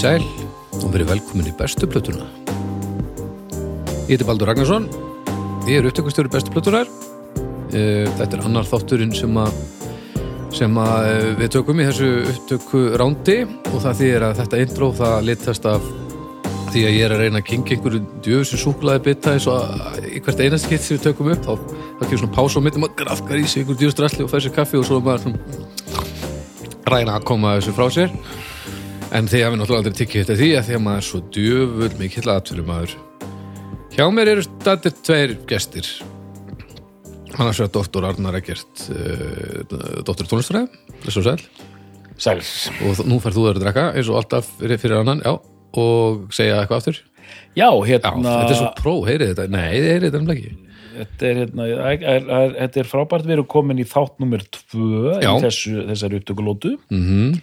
sæl og verið velkomin í bestu plötuna. Ég heiti Baldur Ragnarsson, ég er upptökustjóri bestu plötunar. Eh, Þetta er annar þátturinn sem að sem að eh, við tökum í þessu upptöku rándi og það þýðir að þetta intro það litast af því að ég er að reyna að kinga einhverju djöfusi súklaði bita eins og í hvert einast skitt sem við tökum upp þá, kemur svona pása á mitt og maður grafkar í sig einhverju djöfust rasli og fær sér kaffi og svo er maður svona ræna að koma þessu frá sér en að við náttúrulega aldrei tikið þetta því að því að maður er svo djöfull mikill aðtölu maður hjá mér eru stættir tveir gestir. Annars vegar doktor Arnar Eggert uh, doktor tónlistfræði þess og sæl. Sæls. og nú færð þú að drekka eins og alltaf fyrir, annan já, og segja eitthvað aftur? Já, já, hérna, þetta er svo pró, heyrið þetta? Nei, þið heyrið þetta ekki. Þetta er, hérna, er, er, er, er frábært, við erum komin í þátt nummer tvö Já. í þessu, þessari upptökulótu. mm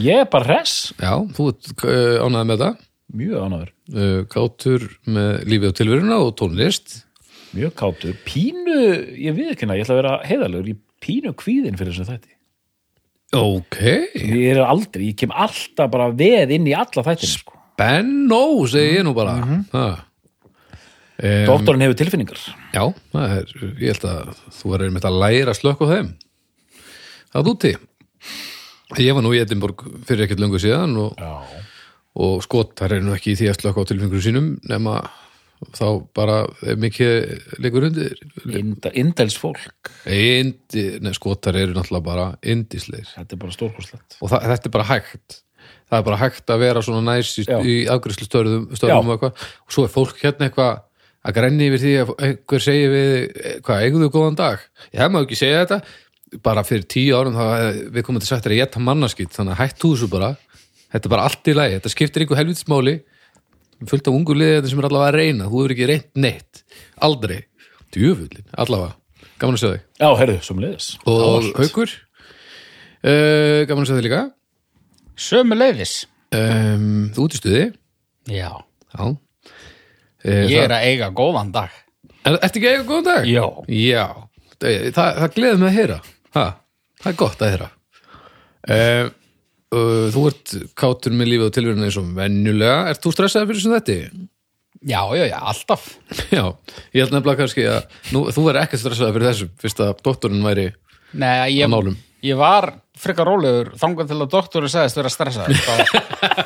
Ég er bara hress, já, þú ert uh, ánægð með þetta mjög ánæður, uh, kátur með lífið og tilveruna og tónlist mjög kátur. Pínu, ég við ekki hérna, ég ætla að vera heiðalegur, ég pínu kvíðin fyrir þessu þætti. ok, Ég er aldrei, ég kem alltaf bara veð inn í alla þættinu, sko. Benno, segi ég nú bara mm -hmm. um, Doktorinn hefur tilfinningar. Já, það er, ég held að þú er einmitt að læra að slökka á þeim Það er úti Ég var nú í Edinborg fyrir ekkert löngu síðan og, og skotar er nú ekki í því að slökka á tilfengur sínum nema þá bara mikið leikur undir. Indels fólk, Indi, nei, skotar eru náttúrulega bara indisleir þetta er bara stórkoslegt. og það, þetta er bara hægt. Það er bara hægt að vera svona næs í, í afgræslu störðum, og og svo er fólk hérna eitthvað að grenni yfir því að einhver segir við eh, hvað, eigum þú góðan dag? Ég hef maður ekki segja þetta bara fyrir tíu árum þá við komum til sagt þér að geta mannaskitt þannig að hættu þessu bara. Þetta er bara allt í lagi, þetta skiptir einhver helvitsmáli fullt af ungu liðið sem er allavega að reyna þú hefur ekki reynt neitt, aldrei. Djöfullin, allavega, gaman að sjá þig. Já, herðu, som leiðis. og haukur? Uh, gaman að sjá þig líka. Sömu leifis. um, þú út í stuði. Já. já. Uh, Ég er að eiga góðan dag. er, Ertu ekki að eiga góðan dag? Já. Já, það, það, það gleður mig að heyra ha, það er gott að heyra uh, uh, Þú ert kátur með lífið og tilverinu eins og venjulega Ert þú stressaði fyrir sem þetta? Já, já, já, alltaf. Já, ég held nefnilega kannski að nú, þú verður ekki stressaði fyrir þessu fyrst að doktorinn væri Nei, á ég, nálum ég var frekar rólegur þangað til að doktorinn segðist vera stressaður. Þá,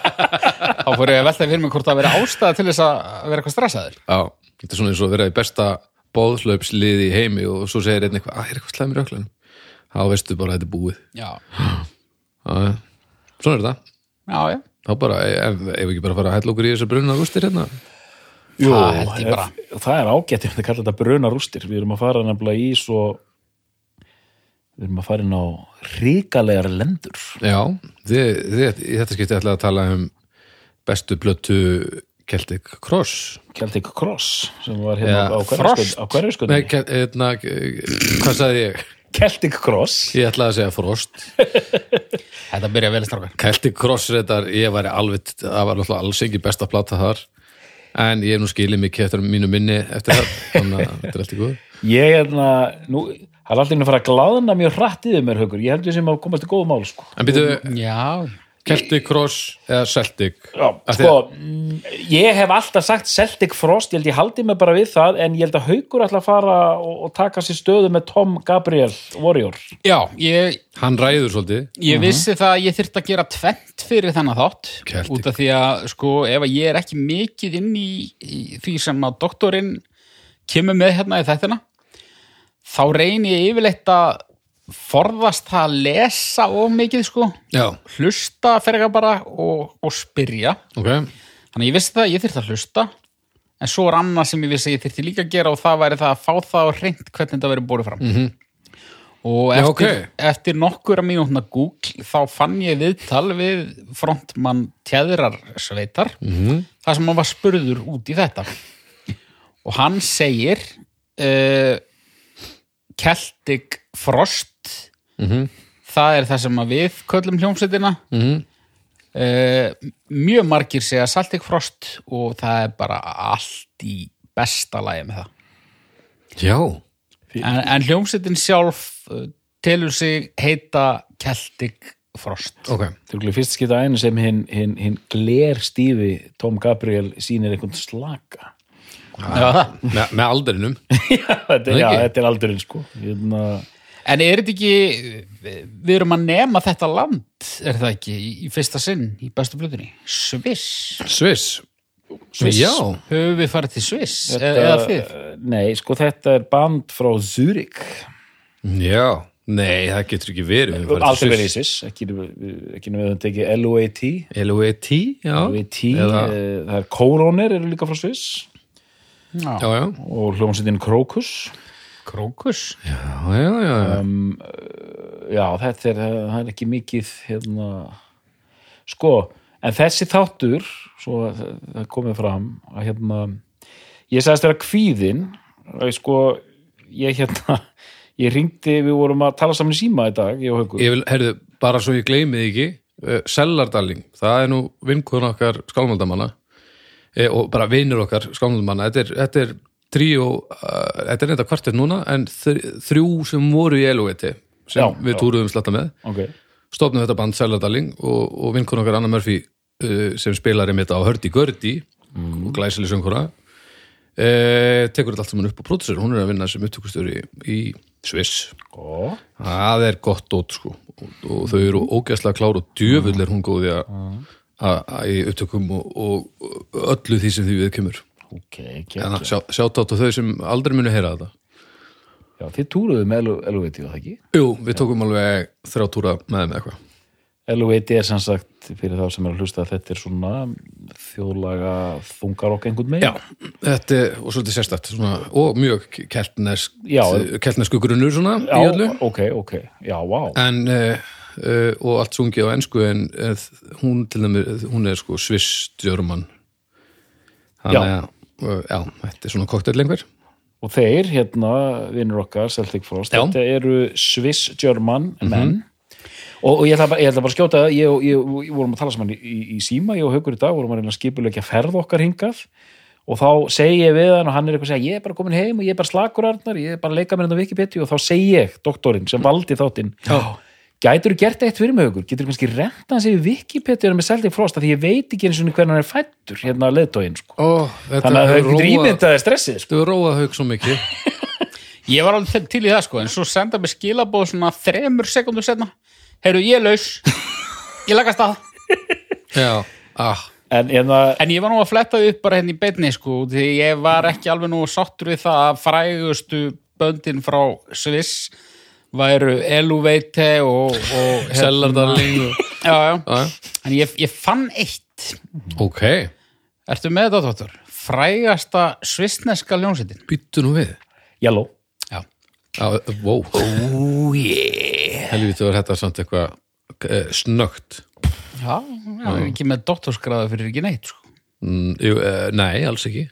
þá fór ég að velta fyrir mig hvort það veri ástæða til þess að vera eitthvað stressaður. Já, þetta er svona eins og að vera í besta bóðhlaupsliði í heimi og svo segir einn eitthvað, að er eitthvað slæmur í öklanum þá veistu bara að þetta er búið. Já. Já, svona er þetta. Já, já. þá bara, ef, ef við ekki bara fara að hella okkur í þessar brunna rústir hérna? Jú, Það held ég ef- bara. það er ágætt ef þið kallar þetta bruna rústir. Við erum að fara nefnilega í svo við erum að fara inn á ríkalegar lendur. Já, þið, þið, í þetta skipti ætla að tala um bestu blötu Celtic Cross. Celtic Cross sem var hérna Ja, á Kel- hérna, hvað sagði ég? Celtic Cross Ég ætlaði að segja Frost Þetta byrja vel strákar. Celtic Cross reyndar, ég væri alveg það var alls ekki besta plata þar en ég hef nú skilið mikið eftir mínu minni eftir það, þannig að þetta er allt í góð ég er hérna nú, það er alltaf inn að fara að glaðna mjög í þau mér haukur, ég held við sem að komast til góðu mál sko. En býtu, Já. Celtic Cross eða Celtic? Já, sko, mm, ég hef alltaf sagt Celtic Frost, ég held ég haldi mig bara við það en ég held að haukur ætla að fara og, og taka sér stöðu með Tom Gabriel Warrior. Já, ég, Hann ræður svolítið. ég vissi það að ég þyrfti að gera tvent fyrir þennan þátt Celtic. út af því að sko ef að ég er ekki mikið inn í, í því sem að doktorinn kemur með hérna í þættina þá reyni ég yfirleitt að forðast það að lesa of mikið sko Já, hlusta fyrir bara og, og spyrja ok þannig að ég vissi það að ég þyrfti að hlusta en svo er annað sem ég vissi að ég þyrfti líka að gera og það væri það að fá það á reynd hvernig þetta verið búið fram -hmm. og Já, eftir, ok. eftir nokkura mínútna Google þá fann ég viðtal við frontmann tjæðrar sveitar -hmm. það sem hann var spurður út í þetta og hann segir uh, Celtic Frost Mhm. það er það sem við köllum hljómsveitina Mhm. Uh, mjög margir segja Celtic Frost og það er bara allt í besta lagi með það Já, en, en hljómsveitin sjálf uh, telur sig heita Celtic Frost ok, Þetta er fyrst skipta einu sem hinn hin, hin gler stífi Tom Gabriel sýnir einhvern slaka. Já, það. með, með aldrinum þetta, er- já, þetta er aldurinn sko. Hérna, En er þetta ekki, við erum að nema þetta land, er það ekki, í, í fyrsta sinn, í bestu blöðunni? Sviss. Sviss, Sviss. já Höfum við farið til Sviss, þetta, eða þið? Nei, sko þetta er band frá Zurich. já, nei, það getur ekki verið Við farið til Aldrei verið í Sviss. Ekki, ekki við höfum tekið LOAT. LOET, já LOAT, Eða, eh, það er Kórónir eru líka frá Sviss já, já, og hljómsveitin Krokus. Krókus. já, já, já. um, já, þetta er, er ekki mikið hérna sko, en þessi þáttur svo að það komið fram að hérna ég sagðist vera kvíðin að sko, ég hérna ég ringdi, við vorum að tala saman í síma í dag, ég og Haukur Ég vil, herðu, bara svo ég gleymi því ekki uh, Sellardaling, það er nú vinkun okkar skálmaldamanna uh, og bara vinur okkar skálmaldamanna þetta er, þetta er tríó uh, þetta er þetta kvartir núna en þr þrjú sem voru í LOET sem Já, við túruðum slatta með. Ok, stofnum þetta band Sellardaling og, og vinkun okkar Anna Murphy uh, sem spilar einmitt á Hördi Gördi og glæsileg söngura uh, tekur þetta allt saman upp á pródusur hún er að vinna sem upptökustjóri í Sviss. Og Það er gott dót sko. Og, og þau eru ógæslega klár og djöfull er hún góði að að- í upptökum og, og öllu því sem því við kemur ok, en ekki að sjá, sjátt át á þau sem aldrei munu heyra þetta. Já, þið túruðu með LOAT og það ekki? Jú, við tókum alveg þrjá túra með þeim eitthvað. LOAT er sem sagt fyrir þá sem er að hlusta að þetta er svona þjóðlaga þungarokk einhvern megin Já, þetta er og svolítið sérstætt svona, og mjög keltnesk Já. keltnesku grunnur svona Já, ok, ok, já, vá. En uh, uh, og allt sungið á ensku en uh, hún til dæmis hún er sko German. Þannig Já. Já, þetta er svona koktel einhver. Og þeir, hérna, vinnur okkar Celtic Frost, Já. Mhm. þetta eru Swiss German menn. Og, og ég ætla bara, ég ætla bara að skjóta það ég, ég vorum að tala saman í, í, í síma ég og Haukur í dag, vorum að reyna að skipulegja ferð okkar hingað. Og þá segi ég við hann og hann er eitthvað að segja, ég er bara komin heim og ég er bara slakur arnar, ég er bara að leika mér þetta Wikipedia. Og þá segi ég, doktorinn sem valdi þáttinn gætur þú gert eitt fyrir mig Haukur getur þú kannski renta hans yfir Wikipedia með Celtic Frost, af því ég veit ekki eins og hvernig hann er fættur hérna leðtóin, sko. Þetta þannig að hefur Haukur róað- ímyndaði stressið, sko. Þú hefur róað haug svo mikið Ég var alveg til- í það sko, en svo senda mér skilabóð svona þremur sekundur setna. Heyrðu, ég er laus. Ég lagast að. Já, ah, en hérna, En ég var nú að fletta upp bara henni í beinni sko, því ég var ekki alveg nú sáttur við það að frægustu böndin frá Sviss væru Eluveite og, og hérna- Sellardarling ah, En ég, ég fann eitt. Ok, Ertu með þetta, dóttor? Frægasta svissneska ljónsettin. býttu nú við yellow Já. Já, wow Oh yeah. Helviti var þetta samt eitthvað uh, snögt Já, já, ekki með doktorsgraða fyrir ekki neitt sko. mm, jú, uh, Nei, alls ekki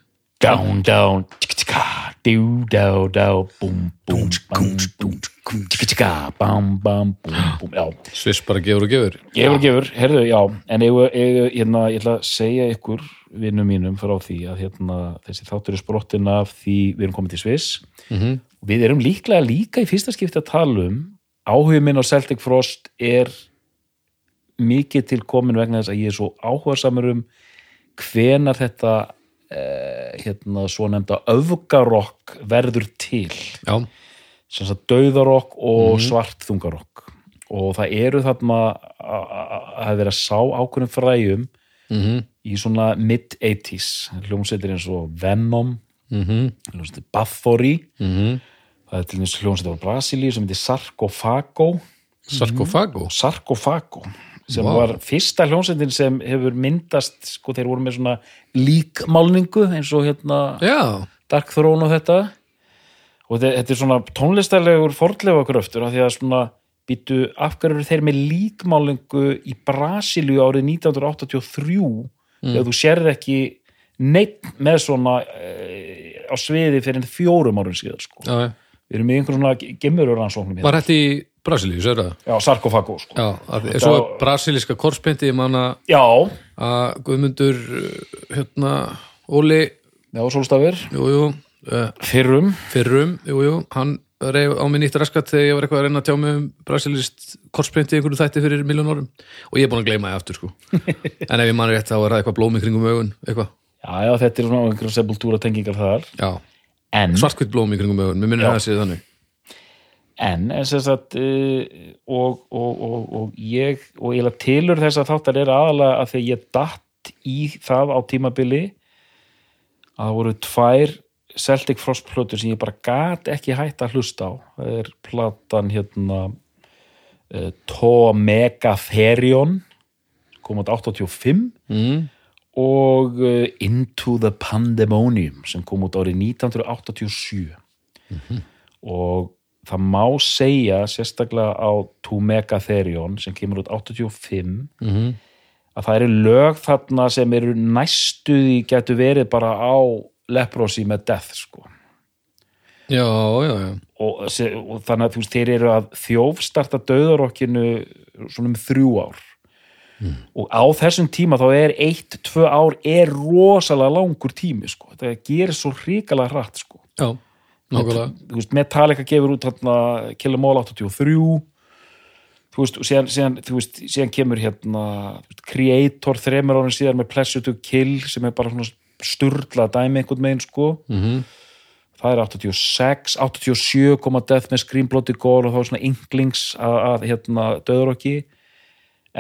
down, down, tsk, tsk, dú, dá, dá, búm, búm, bam, búm, tsk, tsk, bam, bam, búm, búm, já, Sviss bara gefur og gefur. Gefur, gefur, herðu, já, en ég, ég, hérna, ég ætla að segja ykkur vinnum mínum frá því að hérna, þessi þáttur er sprottin af því við erum komið til Sviss. Mm við erum líklega líka í fyrsta skipti að tala um áhugum minn á Celtic Frost er mikið til komin vegna þess að ég er svo áhugasamur um hvenar þetta hérna svo nefnda öfgarokk verður til. Já, sem sagt dauðarokk og svart þungarokk og það eru þarna að vera að sá ákveðnum fræjum mm í svona mid-80s hljómsveitir eins og Venom -hmm. hljómsveitir Bathory. Mm það er til dæmis hljómsveit á Brasilíu sem heitir Sarkofago Sarkofago Sarkofago sem Vá. var fyrsta hljómsveitin sem hefur myndast sko þeir voru með svona líkmálningu eins og hérna Já, Dark Throne og þetta. Og þetta, þetta er svona tónlistarlegur fordlega gröftur af því að svona býtu af hverju eru þeir með líkmálningu í Brasilíu árið 1983 þegar þú sérð ekki neitt með svona e, á sviði fyrir fjórum árum síðan sko. við erum í einhvern svona gemurur rannsóknum Var þetta í Brasilíu, sér það? já, sarkofago sko. Já, að, svo er brasilíska korspenti ég man að Guðmundur hérna, Óli já, sólstafir jú, jú, uh, fyrrum, fyrrum, jú, jú, hann reyf á mig nýtt raskat þegar ég var eitthvað að reyna að tjá mig um brasilist korsprinti einhverju þætti fyrir miljón árum. Og ég er búin að gleyma því aftur sko. En ef ég mann rétt þá er það eitthvað blómi kringum augun eitthvað, Já, já, þetta er svona einhverjum sepultúra tengingar þar. Já, en, svartkvitt blómi kringum augun mér minnir það að sé þannig en sem sagt uh, og, og, og, og ég og ég tilur þess að þáttar er aðalega að þegar ég datt í það á tímabili að það voru tvær Celtic Frost plötur sem ég bara gat ekki hætt að hlusta á. Það er platan hérna uh, Tomega Therion kom átt 85 mm. og Into the Pandemonium sem kom út árið 1987 og það má segja sérstaklega á Tomega Therion sem kemur út 85 Mm að það eru lög þarna sem eru næstuði getur verið bara á leprosi með death sko. Já, já, já. Og, og þannig að þú veist þeir eru að þjófstarta döðarokkinu svona um þrjú ár. Og á þessum tíma þá er eitt, tvö ár er rosalega langur tími sko, þetta gerir svo hrikalega hratt sko. Já, nákvæmlega. Metallica gefur út þarna Kill 'Em All 83 þú veist, og síðan, síðan, þú veist, síðan kemur hérna Creator þremur árum síðan með Pleasure to Kill sem er bara svona sturla dæmi einhvern megin sko. Mm það er 86, 87 koma Death með Scream Bloody Gore og þá er svona ynglings að, að hérna döðurokki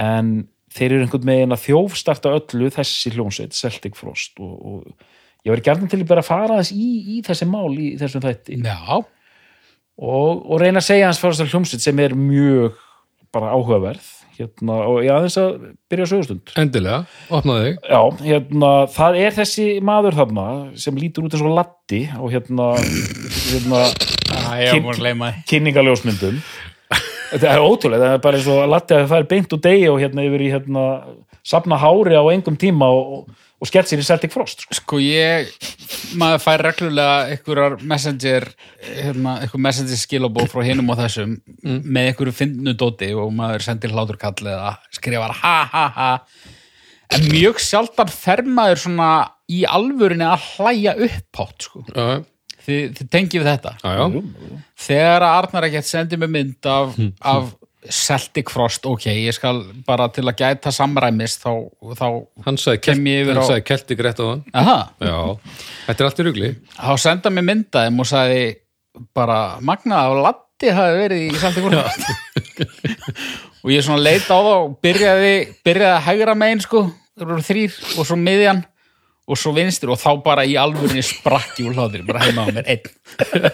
en þeir eru einhvern megin að þjófstarta öllu þessi hljómsveit, Celtic Frost og, og ég verið gærna til að bara fara þess í, í þessi mál í þessum þætti. Já, og, og reyna að segja hans fyrir þessar hljómsveit sem er mjög bara áhugaverð. Hérna, og ég aðeins að byrja sögustund. Endilega, opnaði þig. Já, hérna, það er þessi maður þarna sem lítur út eins og latti og hérna, hérna því. kynningaljósmyndum þetta er ótrúlega, það er bara eins og latti að það fær beint úr degi og hérna yfir í hérna safna hári á engum tíma og, og skett sér í Celtic Frost sko. Sko ég, maður fær reglulega einhverjar messenger hérna, einhver messenger skilabóð frá hinum og þessum með einhverju fyndnu dóti og maður sendir hláturkall eða skrifar ha ha ha. En mjög sjaldan fer maður svona í alvörinni að hlæja upphátt sko. já, þið, þið tengið við þetta. Já, já, þegar að Arnar ekkert sendi mig mynd af, af Celtic Frost ok, ég skal bara til að gæta samræmis þá, þá hann sagði, á- kelti greitt á hann aha, já, þetta er allt í rugli. Þá senda mér myndaðum og sagði bara magnað að Latti hafi verið í Celtic Frost. Og ég svona leita á það og byrjaði, byrjaði að hægra megin sko, það voru þrýr og svo miðjan og svo vinstir og þá bara í alvörinni sprakki úr hlátur, bara heima á mér einn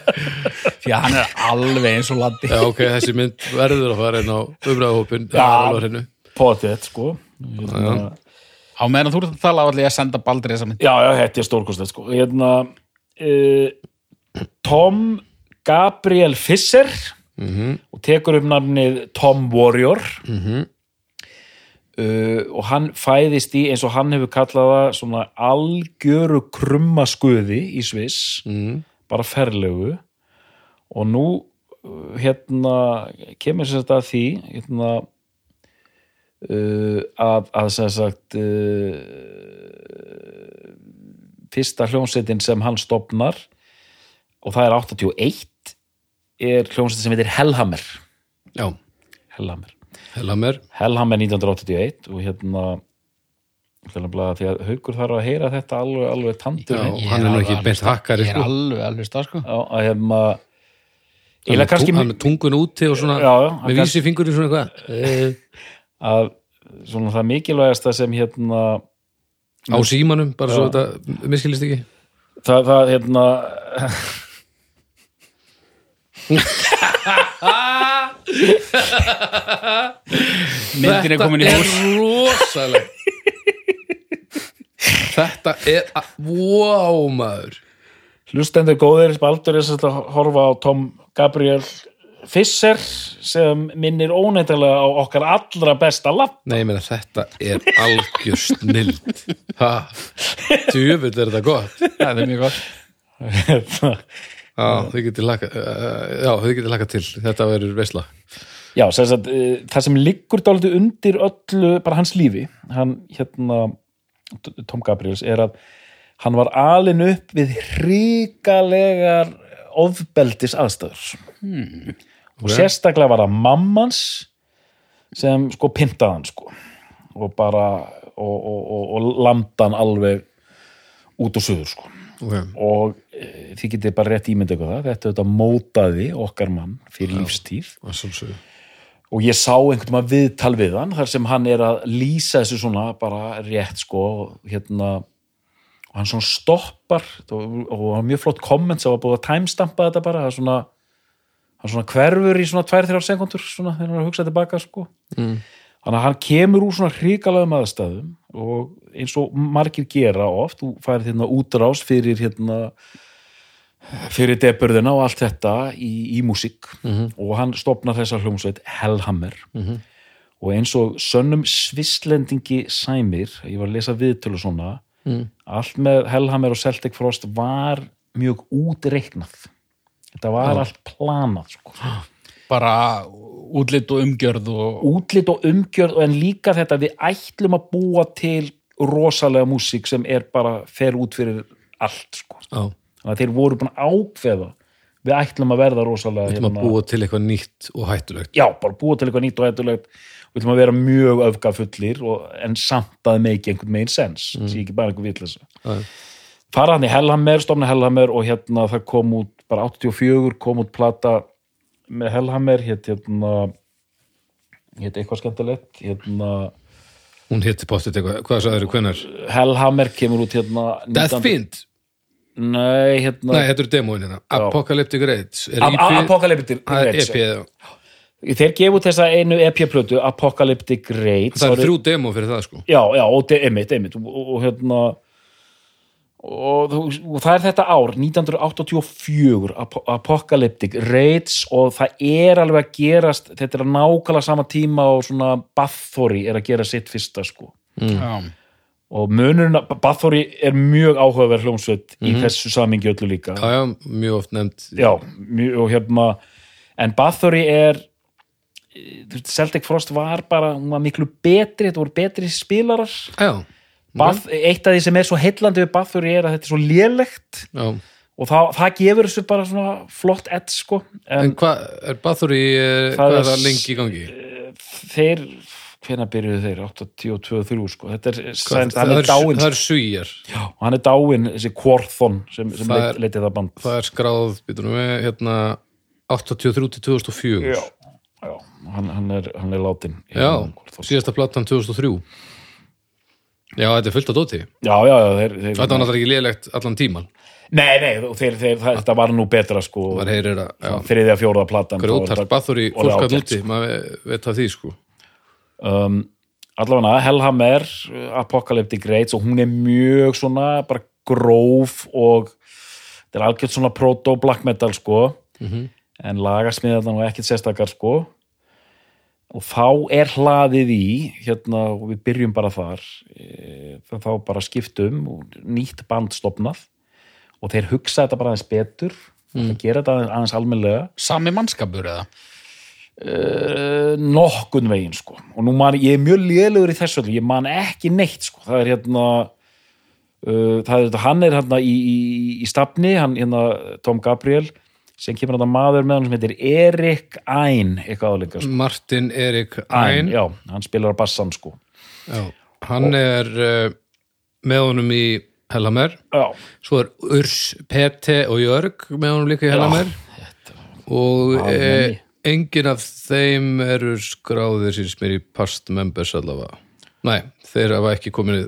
því að hann er alveg eins og Latti já, ok, þessi mynd verður að fara inn á umræðahópin Já. já, potið, sko hérna, á meðan þú ert að tala á allir að senda Baldri þessa mynd já, já, þetta er stórkostlega sko. hérna uh, Tom Gabriel Fisser Mhm. og tekur upp nafnið Tom Warrior Mhm. Uh, og hann fæðist í eins og hann hefur kallað það svona algjöru krummaskuði í Sviss. Mhm. bara ferlegu. Og nú uh, hérna kemur sér þetta að því hérna uh, að, að sem sagt uh, fyrsta hljómsveitin sem hann stopnar og það er 81 er hljómsveitin sem heitir Hellhammer. Já, Hellhammer, Hellhammer Hellhammer 1981 og hérna því að haukur þarf að heyra þetta alveg, alveg tandur Já. já, hann er nú alveg ekki beint hakkari, Ég er sko. alveg að hlusta sko að hérna hann er, kannski tung, hann er tungun úti og svona Já, já, með vísi fingurinn svona eitthvað eh, að svona það mikilvægasta sem hérna á símanum, bara svo Já. þetta miskilist ekki það, það hérna Myndin er komin í hús. er rosaleg þetta er að- wow maður. Hlustendur góðir Baldur er svolítið að horfa á Tom Gabriel Fisser sem minnir óneintilega á okkar allra besta lapp. Nei, ég meina þetta er algjör snild ha, tjöfull er þetta gott. Það er mjög gott já, þau getur laka laka til, þetta verður veisla. Já, sagt, uh, það sem liggur dálítið undir öllu, bara hans lífi hann hérna Tom Gabriels er að hann var alin upp við hrikalegar ofbeldis aðstæður og sérstaklega var það mammans sem sko pyntaðan sko. Og bara og, og, og, og lamdan alveg út og suður sko okay. og e, þið getið bara rétt ímynd eitthvað það, þetta auðvitað mótaði okkar mann fyrir lífstíð. Að sjálfsögðu. Og ég sá einhvern veginn viðtal við hann þar sem hann er að lýsa þessu svona bara rétt sko hérna og hann svona stoppar og, og hann mjög flott komment sem var búið að timestampa þetta bara það er svona, hann svona hverfur í svona 2-3 sekundur svona þegar hann er að hugsa tilbaka sko. Mm. þannig að hann kemur úr svona hrikalegum aðstæðum og eins og margir gera oft, þú færið hérna útrás fyrir hérna fyrir deburðina og allt þetta í, í músík. Og hann stopnar þessa hljómsveit Hellhammer. Og eins og sönnum svislendingi sæmir, ég var að lesa viðtölu svona, allt með Hellhammer og Celtic Frost var mjög útreiknað. Þetta var allt planað sko. bara útlit og umgjörð og útlit og umgjörð en líka þetta við ætlum að búa til rosalega músík sem er bara fer út fyrir allt sko. Já, þannig að þeir voru búin að ákveða við ætlum að verða rosalega við ætlum að búa til eitthvað nýtt og hættulegt já, bara búa til eitthvað nýtt og hættulegt við ætlum að vera mjög öfgafullir og, en samt að meiki einhvern megin sens mm. sé ekki bara einhver vitleysa Já. fara hann í Hellhammer, stofna Hellhammer og hérna það kom út, bara 84 kom út plata með Hellhammer hétt hérna hétt eitthvað skemmtilegt hérna Hún hitti pottit eitthvað, hvað sagður þau, hvenær? Hellhammer kemur út hérna Deathfiend? Nei, hérna Nei, þetta er demóin hérna Apocalyptic EP Apocalyptic. EP, já. Þeir gefu þessa einu EP-plötu Apocalyptic Raids Það er þrjú demó fyrir það sko Já, já, og einmitt, einmitt og hérna og, og það er þetta ár 1984 Ap Apocalyptic Raids og það er alveg að gerast þetta er að nákvæmlega sama tíma og svona Bathory er að gera sitt fyrsta sko. Já, og munurinn, Bathory er mjög áhugaverð hljómsveit í þessu samingi öllu líka. Já, já, mjög oft nefnd. Já, mjög, og hérna en Bathory er Celtic Frost var bara hún var miklu betri, þetta voru betri spilarar. Já, Bath, eitt af því sem er svo heillandi við Bathory er að þetta er svo lélegt. Já. Og það, það gefur þessu bara svona flott ett sko. En, En hvað, er Bathory, eh, Það hvað er það lengi í gangi? þeir hvenær byrjuðu þeir? 82-3 sko. Þetta er, hann það, er dáinn það er svíjar já, og hann er dáinn, þessi Quorthon sem, sem leit, leitið það band. Það er skráð, býtum við, hérna 83 til 2004 já, já. Hann, hann, er, hann er látin Já, síðasta platan 2003 Já, þetta er fullt af dóti. Já, já, já þeir, þeir, Þetta var náttúrulega ekki lélegt allan tíman nei, nei, þeir, þeir, það, þetta var nú betra sko. Maður heyrir að, þriðja, fjóraða platan þá var grjótart þetta- Bathory orðið fólk að ágætt, núti, maður veit að því sko. Um, allavega Hellhammer uh, Apocalyptic Raids og hún er mjög svona bara gróf og þetta er algjört svona proto black metal sko. Mhm. en lagasmiðan og ekkert sérstakar sko og þá er hlaðið í hérna og við byrjum bara þar e, þá bara skiptum og nýtt band stopnað og þeir hugsa þetta bara aðeins betur mm. það gera þetta aðeins, almennlega sami mannskapur eða? Uh, nokkun veginn sko. Og nú man ég er mjög lélugur í þessu öllu ég man ekki neitt sko. Það er hérna uh, það er hann er hérna í, í, í stafni, hann hérna Tom Gabriel sem kemur hérna maður með hann sem heitir Erik Æn eitthvað áleika sko. Martin Erik Æn, já, hann spilar á bassan sko. Já, hann er uh, með honum í Hellamer já, svo er Urs, Pete og Jörg með honum líka í Hellamer og e, menni. engin af þeim eru skráðir síns mér í past members allavega. Nei, þeir hafa ekki komin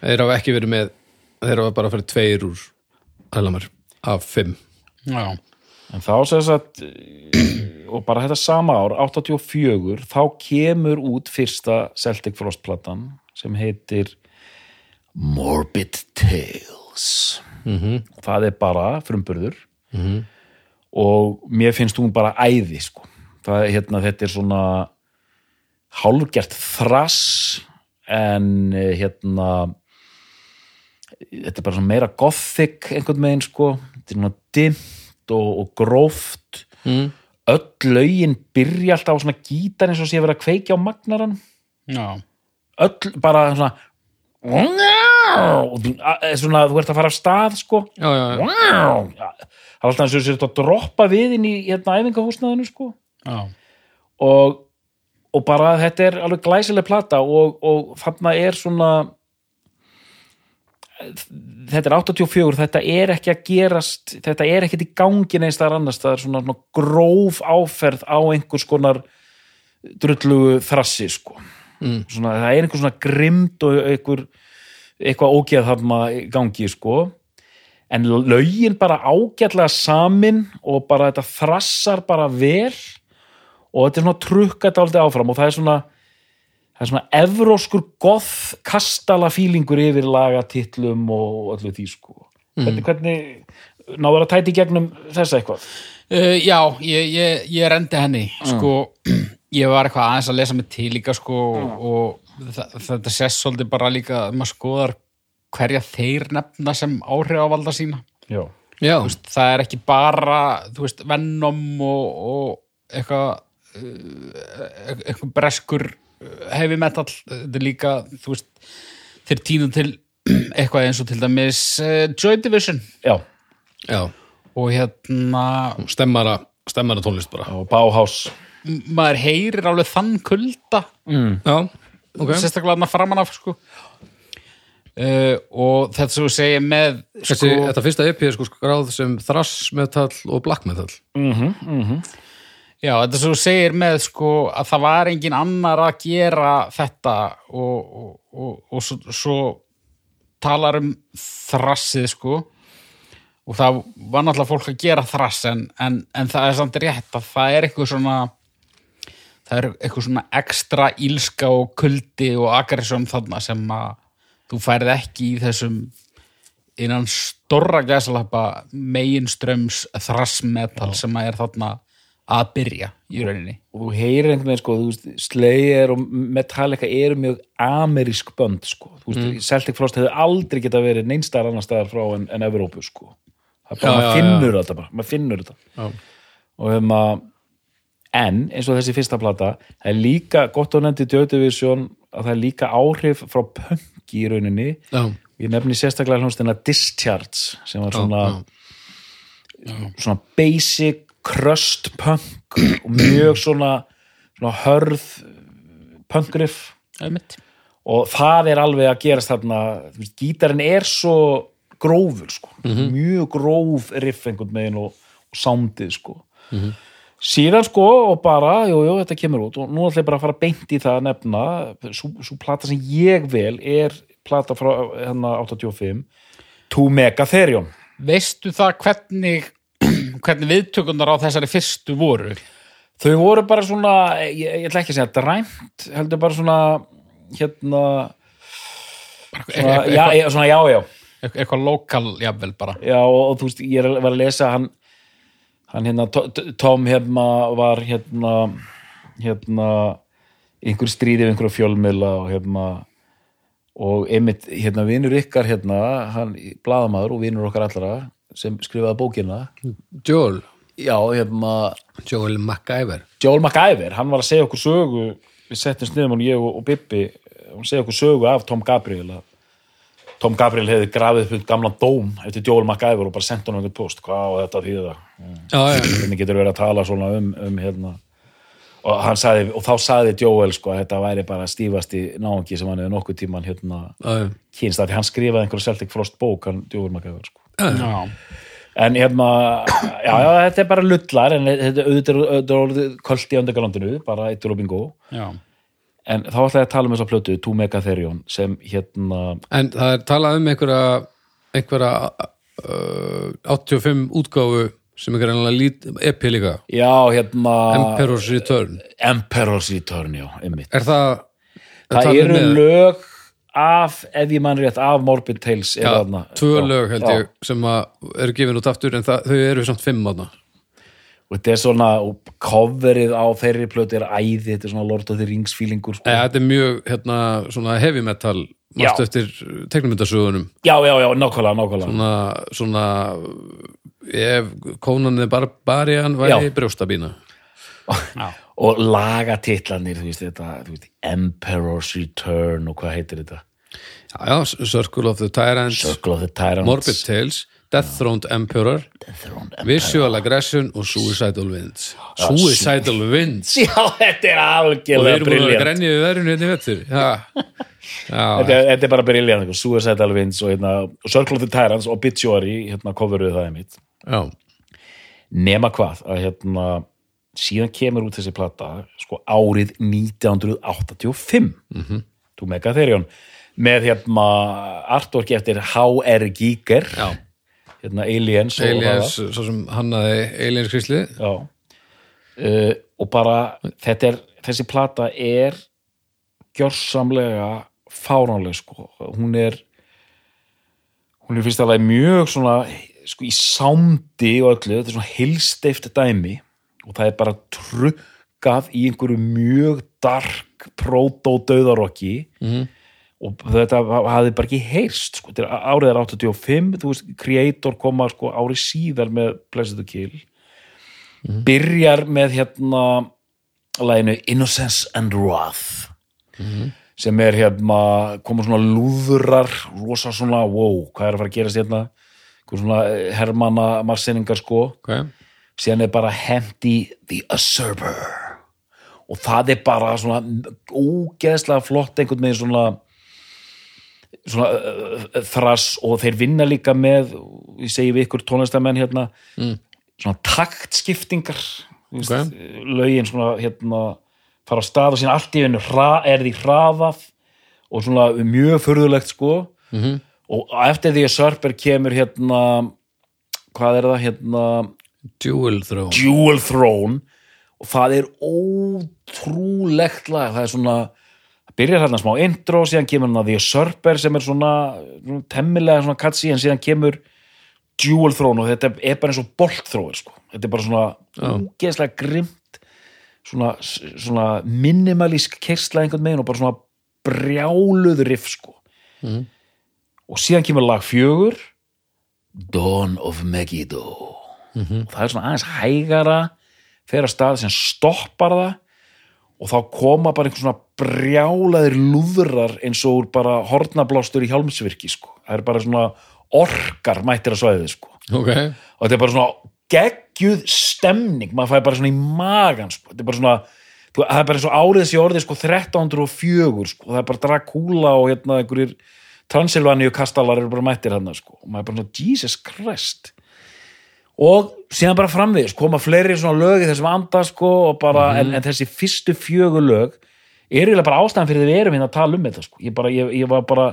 þeir hafa ekki verið með þeir hafa bara fyrir tveir úr Hellamer af fimm já, en þá sem sagt eh, og bara þetta sama ár, 84 þá kemur út fyrsta Celtic Frost platan sem heitir Morbid Tales. Mm það er bara frumburður. Og mér finnst hún bara æði sko. það hérna, þetta er svona hálfgert þrass en eh, hérna þetta er bara meira gothic einhvern veginn sko. Þetta er svona dimmt og, og gróft mm. öll lögin byrja alltaf á svona gítar eins og sé að vera að kveikja á magnaran já öll bara svona og að- svona, þú ert að fara af stað sko já, já, já. Það er alltaf eins og sér að droppa við inn í hérna æfingahúsnaðinu sko Já. og, og bara þetta er alveg glæsileg plata og, og þarna er svona þetta er 84 þetta er ekki að gerast þetta er ekkert í gangi neins þar annars það er svona, svona gróf áferð á einhvers konar drullugu þrassi sko Mm. svona, það er einhver svona grimd og einhver, eitthvað ógeð þarna gangi sko en lögin bara ágætlega samin og bara þetta þrassar bara vel og þetta er svona trukkat aldrei áfram og það er svona það er svona evróskur goth kastala fílingur yfir lagatitlum og öllu því sko. Hvernig, hvernig náður að tæti gegnum þessa eitthvað? Uh, já, ég, ég, ég rendi henni sko, ég var eitthvað aðeins að lesa mig til líka sko og þa- þetta sést svolítið bara líka að maður skoðar hverja þeir nefna sem áhrifavalda sína. Já, já. veist, það er ekki bara veist, Venom og, og eitthvað uh, eitthvað breskur heavy metal þetta er líka, þú veist þeir tínum til eitthvað eins og til dæmis uh, Joy Division. Já, já. og hérna stemmara, stemmara tónlist bara. Og Bauhaus. Maður heyrir alveg þann kulda. Mm. já, ok. Sérstaklega þarna framan af sko. uh, og þetta sem þú segir með Þessi, sko, þetta fyrsta EP er sko skráð sem thrash metal og black metal já, þetta sem þú segir með sko, að það var engin annar að gera þetta og, og, og, og svo, svo talar um þrassið sko og það var náttúrulega fólk að gera þrass en, en, en það er samt rétt að það er eitthvað svona það er eitthvað svona ekstra ílska og kuldi og aggressjón þarna sem að þú færð ekki í þessum innan stórra gæsalappa meginströms þrassmetal sem að er þarna að byrja í rauninni. Og þú heyrir einhvern veginn sko, Slayer og Metallica eru mjög amerísk bönd sko, þú veist, Celtic Frost hefði aldrei geta verið neinstæðar annar staðar frá en, en Evrópu sko, það er bara, Já, maður finnur þetta bara, maður finnur þetta. Já. og hefum að en eins og þessi fyrsta plata það er líka, gott á nefndi Joy Division að það er líka áhrif frá punk í rauninni, já, ég nefni sérstaklega hljónstina Discharge sem var svona svona basic crust punk og mjög svona, svona hörð punkriff og það er alveg að gerast þarna, gítarinn er svo grófur sko, mjög gróf riff einhvern megin og, og soundið sko. Síðan sko og bara, jú, jú, þetta kemur út og nú ætla ég bara að fara beint í það að nefna svo, svo plata sem ég vel er plata frá hérna 85 To Megatherion. Veistu það hvernig hvernig viðtökunar á þessari fyrstu voru? Þau voru bara svona, ég, ég ætla ekki að segja dræmt, heldur bara svona hérna svona, Eitthvað- já, já, svona já, já Eit- eitthvað lokal jafnvel bara já og, og þú veist, ég var að lesa hann hann hérna, Tom hérna var hérna hérna einhver stríði við einhverju fjölmiðla og hérna og einmitt, hérna, vinur ykkar hérna, hann, blaðamaður og vinur okkar allra sem skrifaði bókina. Joel. Já, hérna Joel MacGyver Joel MacGyver, hann var að segja okkur sögu við settum sniðum hann ég og, og Bibbi hann segja okkur sögu af Tom Gabriel að Tom Gabriel hefði grafið upp gamlan dóm eftir Joel MacGyver og bara sendt hann einhvern post, hvað á þetta að já, já, hvernig getur verið að tala svona um, um hérna? Og, sagði, og þá sagði Joel sko að þetta væri bara stífasti náungi sem hann hefði nokkuð tíman hérna kynst að því hann skrifaði einhverju Celtic Frost bók hann Joel MacGyver sko Já, En hérna, já, já, þetta er bara lullar, en þetta auðvitað orðið kvöld í öndegalandinu, bara eittur og bingo. já. En þá ætla ég að tala um þessa plötu, Two Megatherion, sem hérna, en það er talað um einhverja einhverja uh, 85 útgáfu sem er greinlega lít, EP líka. Já, hérna, Emperor's Return. Emperor's Return, já, einmitt. er það er Það eru lög af, ef ég mann rétt, af Morbid Tales. er já, þarna. tvö lög held ég sem eru gefin út aftur en það, þau eru samt fimm þarna Og þetta er svona, og coverið á þeirri plötu er æði, þetta er svona Lord of the Rings feelingur, sko. Þetta er mjög hérna, svona heavy metal Já. eftir teknumyndasögunum Já, já, já, nákvæmlega, nákvæmlega. svona, svona ef Conan the Barbarian væri brjóstabína Já, og lagatitlanir þú veist þetta þú veist, Emperor's Return og hvað heitir þetta Já, já, Circle of the Tyrants, of the Tyrants Morbid Tales, Death Throned Emperor, Empire. Visual Aggression og Suicidal Winds. Suicidal Winds. Já, þetta er Og við algjörlega erum búin að briljant grenja við verðinu hérna í vettur. Já, já, þetta, þetta er bara briljant, sko. Suicidal Winds og, hérna, Circle of the Tyrants og Obituary hérna coveruðu það einmitt já, nema hvað, að hérna síðan kemur út þessi plata sko árið 1985 -hmm. þú mega þeirjón með hérna artwork eftir H.R. Giger. Hérna Aliens, Aliens, svo sem hannaði Aliens Krisli. Uh, og bara þetta er, þessi plata er gjörsamlega fáránleg sko, hún er hún er fyrst alveg mjög svona sko í sándi og öllu, þetta er svona hilsteift dæmi og það er bara trukkað í einhverju mjög dark proto-döðarokki Mhm. og þetta hafði bara ekki heyrst sko. Er árið er 85 þú veist, Creator koma sko árið síðar með Blessed to Kill. Byrjar með hérna læginu Innocence and Wrath. Sem er hérna koma svona lúðurar rosa svona, wow, hvað er að fara að gerast hérna? Svona eh, hermanna marsinningar sko. Ok, síðan er bara hendi The Usurper og það er bara svona ógeðslega flott einhvern veginn svona svona uh, þrass og þeir vinna líka með ég segi við ykkur tónlistamenn hérna Mm. svona taktskiptingar þú veist, Ok. lögin svona hérna fara á stað og síðan allt í hennu er því hraðað og svona mjög furðulegt sko Mhm. og eftir því að Sörper kemur hérna hvað er það hérna Jewel Throne. Jewel Throne. Og það er ótrúlegt lag. Það er svona það byrjar hérna smá intro, síðan kemur hann að The Usurper sem er svona, svona temmilega svona katsi, en síðan kemur Jewel Throne og þetta er bara eins og boltþróir sko, þetta er bara svona úgeðslega grimt svona, svona minimalísk kersla einhvern megin og bara svona brjáluð riff sko. Og síðan kemur lag fjögur. Dawn of Megiddo og það er svona aðeins hægara fer að stað sem stoppar það og þá koma bara einhvern svona brjálaðir lúðrar eins og úr bara hornablástur í hjálmsvirki sko. það er bara svona orkar mættir að svæðið sko. Ok, og þetta er bara svona geggjuð stemning, maður fæði bara svona í magan sko. þetta er bara svona það er bara eins og árið sér orðið sko 1304 sko, það er bara Dracula og hérna einhverjir Transylvaníu kastalar eru bara mættir hann sko, og maður er bara svona Jesus Christ og síðan bara framvegis koma fleiri svona lög í þessum anda sko, og bara, en, en þessi fyrstu fjögur lög er eiginlega bara ástæðan fyrir því við erum hérna að tala um þetta sko. ég, bara, ég, ég var bara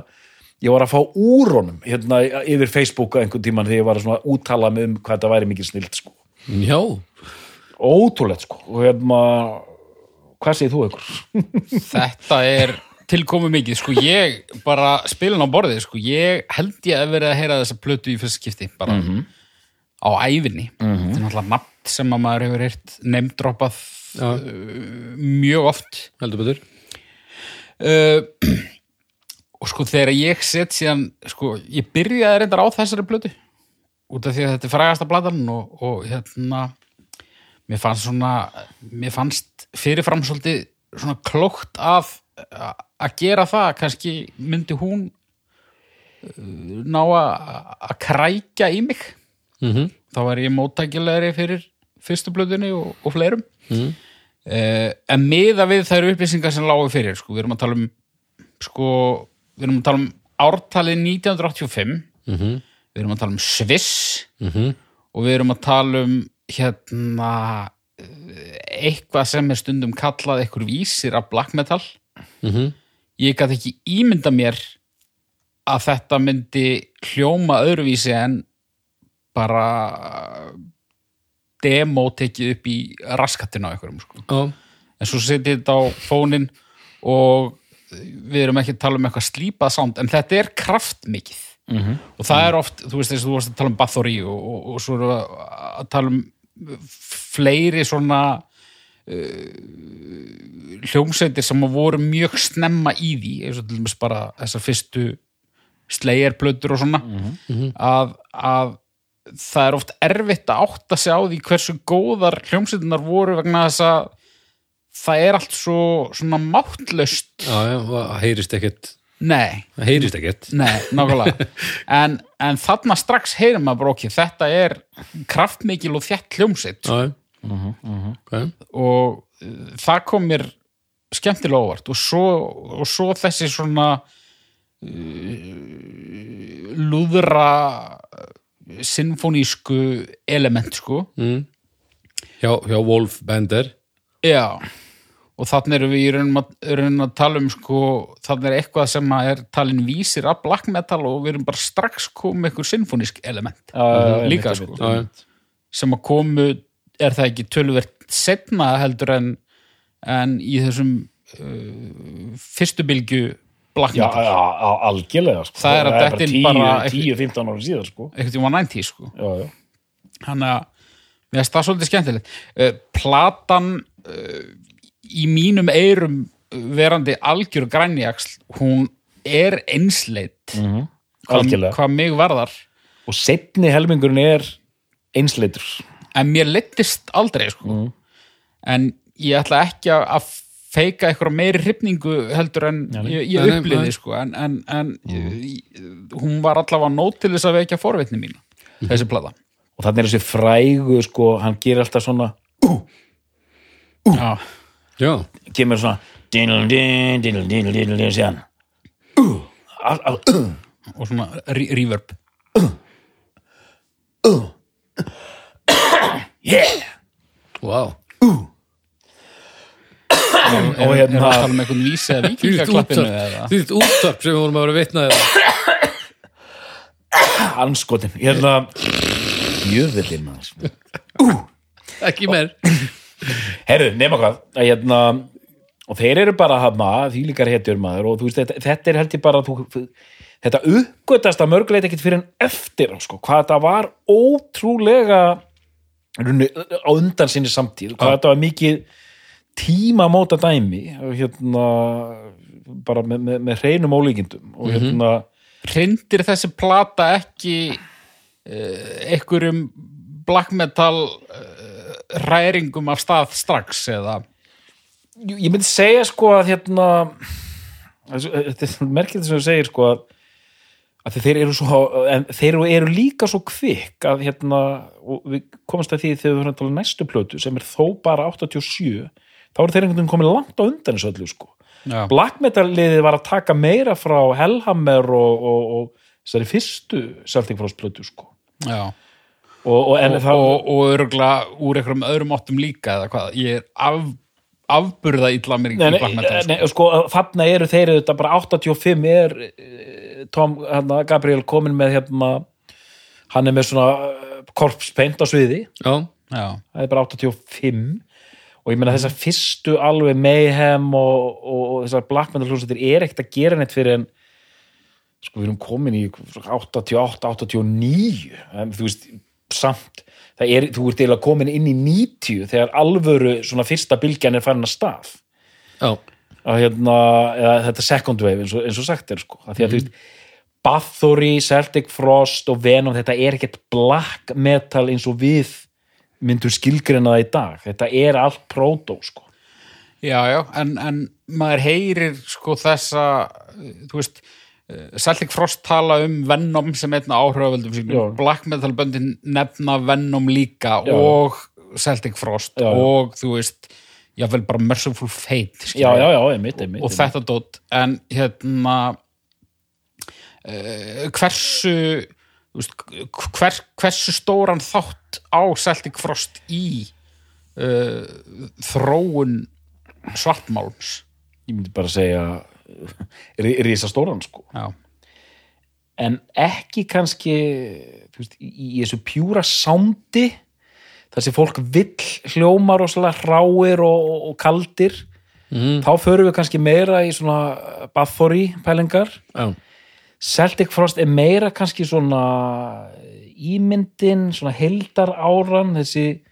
ég var að fá úr honum hérna yfir Facebook einhvern tímann þegar ég var að svona úttala mig um hvað þetta væri mikið snilt sko. já, ótrúlegt sko. Og hérna hvað segir þú ykkur? Þetta er tilkomu mikið, sko. Ég bara spilin á borðið, sko. Ég held ég að verið að heyra þessa plötu í fyrst skipti bara á æfinni þetta er náttúrulega nafn sem að maður hefur heyrt nefndroppað já, mjög oft. Heldur betur. uh, og sko þegar ég set síðan, sko ég byrjaði reyndar á þessari plötu út af því að þetta er frægasta platan og, og hérna mér fannst svona mér fannst fyrirfram svolítið svona klókt af að gera það, kannski myndi hún uh, ná að krækja í mig Mm þá var ég móttækilegri fyrir fyrstu blöðunni og, og fleirum Mhm. eh, en miða við þær upplýsingar sem lágu fyrir sko, við erum að tala um sko, við erum að tala um ártalið 1985 Mhm. við erum að tala um Sviss Mhm. og við erum að tala um hérna eh, eitthvað sem er stundum kallað eitthvað vísir af black metal Mhm. ég gæti ekki ímynda mér að þetta myndi hljóma öðruvísi en bara demo tekið upp í raskatinn á einhverjum sko. Já, en svo setið þetta á fónin og við erum ekki að tala um eitthvað slípað sound en þetta er kraftmikið Mhm. og það er oft, þú veist þess að þú varst að tala um Bathory og, og, og svo erum við að- tala um fleiri svona uh, hljómsveitir sem voru mjög snemma í því eins og til dæmis bara þessar fyrstu slegjarplötur og svona að, að það er oft erfitt að átta sig á því hversu góðar hljómsveitinar voru vegna þess að það er allt svo svona máttlaust. Já, já, það heyrist ekkert. Nei, það heyrist ekkert. Nei, nákvæmlega. En, en þarna strax heyrum bara okkur þetta er kraftmikil og þjætt hljómsitt Já, Mhm, ok. Og uh, það kom mér skemmtilega óvart. Og svo, og svo þessi svona uh, lúðra sinfonísku element sko mm. hjá, hjá Wolf Bender já og þannig erum við í raunum að, raunum að tala um sko, þannig er eitthvað sem að er talin vísir af black metal og við erum bara strax komið eitthvað sinfonísk element Já, líka sko Já, já. sem að komu, er það ekki töluvert setna heldur en en í þessum uh, fyrstu bylgju black Já, já, algjörlega sko. Það er að detta inn bara 10-15 ára síðan sko. eitthvað tíma 90 sko Já, já þannig að mér finnst það svolítið skemmtilegt uh, platan uh, í mínum eyrum verandi algjör grænjaksl hún er einsleitt Mhm. hvað, Algjörlega. hvað mig varðar Og setni helmingurinn er einsleitur en mér leittist aldrei sko. Mhm. en ég ætla ekki að feika eitthvað meiri hrifningu heldur en nei. ég, ég uppliði sko. en, en, en mm. hún var allavega nót til þess að vekja forvitni mín þessi plata. Og þannig er þessi frægu sko, hann gerir alltaf svona Já. já, kemur svona dinnul din, dinnul dinnul dinnul dinnul síðan. Uh, al, al, uh, og svona re reverb. Yeah. Wow og og er, er hérna að tala um einhvern vísi eða vikingaklappinu eða? Þvílíkt útvarp sem við vorum að vera vitnaði anskotin. Hérna jöfnvillin maður. Ekki meir. Herru, nema hvað. Að hérna og þeir eru bara hafna, því líkar hetjur maður og þú veist, þetta, þetta er held ég bara þú, þetta uppgötast að mörguleit ekkit fyrir en eftir sko, hvað þetta var ótrúlega á undan sinni samtíð, hvað þetta var mikið tímamóta dæmi og hérna bara með, með, með hreinum ólíkindum og hérna hrindir þessi plata ekki uh, einhverjum black metal uh, ræringum af stað strax eða? Ég myndi segja sko að hérna þetta er merkilegt sem þú segir sko að, að þeir eru svo en þeir eru líka svo kvikk að hérna, og við komast að því þegar við höfum að tala um næstu plötu sem er þó bara 87 þá eru þeir einhvern veginn komið langt á undan þessu öllu sko. Já. Black Metal liðið var að taka meira frá Hellhammer og, og, og þessari fyrstu Celtic Frost plötu sko. Já. og, og það og, og örugla úr einhverjum öðrum áttum líka eða hvað, ég er af, afburða illa mér í black metal nei, nei, sko, þarna eru þeir þetta bara 85 er eh, Tom hérna, Gabriel komin með hérna, hann er með svona korpspeint á sviði, já, Já. það er bara 85 og ég meina þessar fyrstu alveg Mayhem og, og, og þessar Black Metal hljómsveitir er ekkert að gera neitt fyrir en sko við erum komin í 88, 89 en þú veist, samt það er, þú ert eiginlega komin inn í 90 þegar alvöru svona fyrsta bylgjan er farin að stað. Já, að hérna, eða þetta second wave eins og, eins og sagt er sko, að því að þú veist Bathory, Celtic Frost og Venom, þetta er ekkert black metal eins og við myndum skilgrina það í dag, þetta er allt proto sko Já, já, en, en maður heyrir sko þessa, uh, þú veist, uh, Celtic Frost tala um Venom sem einna áhrifavöldum Já. sínum, Black Metal böndin nefna Venom líka Já. og Celtic Frost Já, já. og þú veist, jáfnvel bara Merciful Fate, já, já, já, einmitt, einmitt, og þetta dótt, en hérna uh, hversu hver, hversu stóran þátt á Celtic Frost í uh, þróun svartmálms? Ég myndi bara segja rísa stóran sko. Já, en ekki kannski veist, í, í þessu pjúra sándi þar sem fólk vill hljóma rosalega hráir og, og, og kaldir þá förum við kannski meira í svona Bathory pælingar já, Celtic Frost er meira kannski svona ímyndin, svona heldar áran, þessi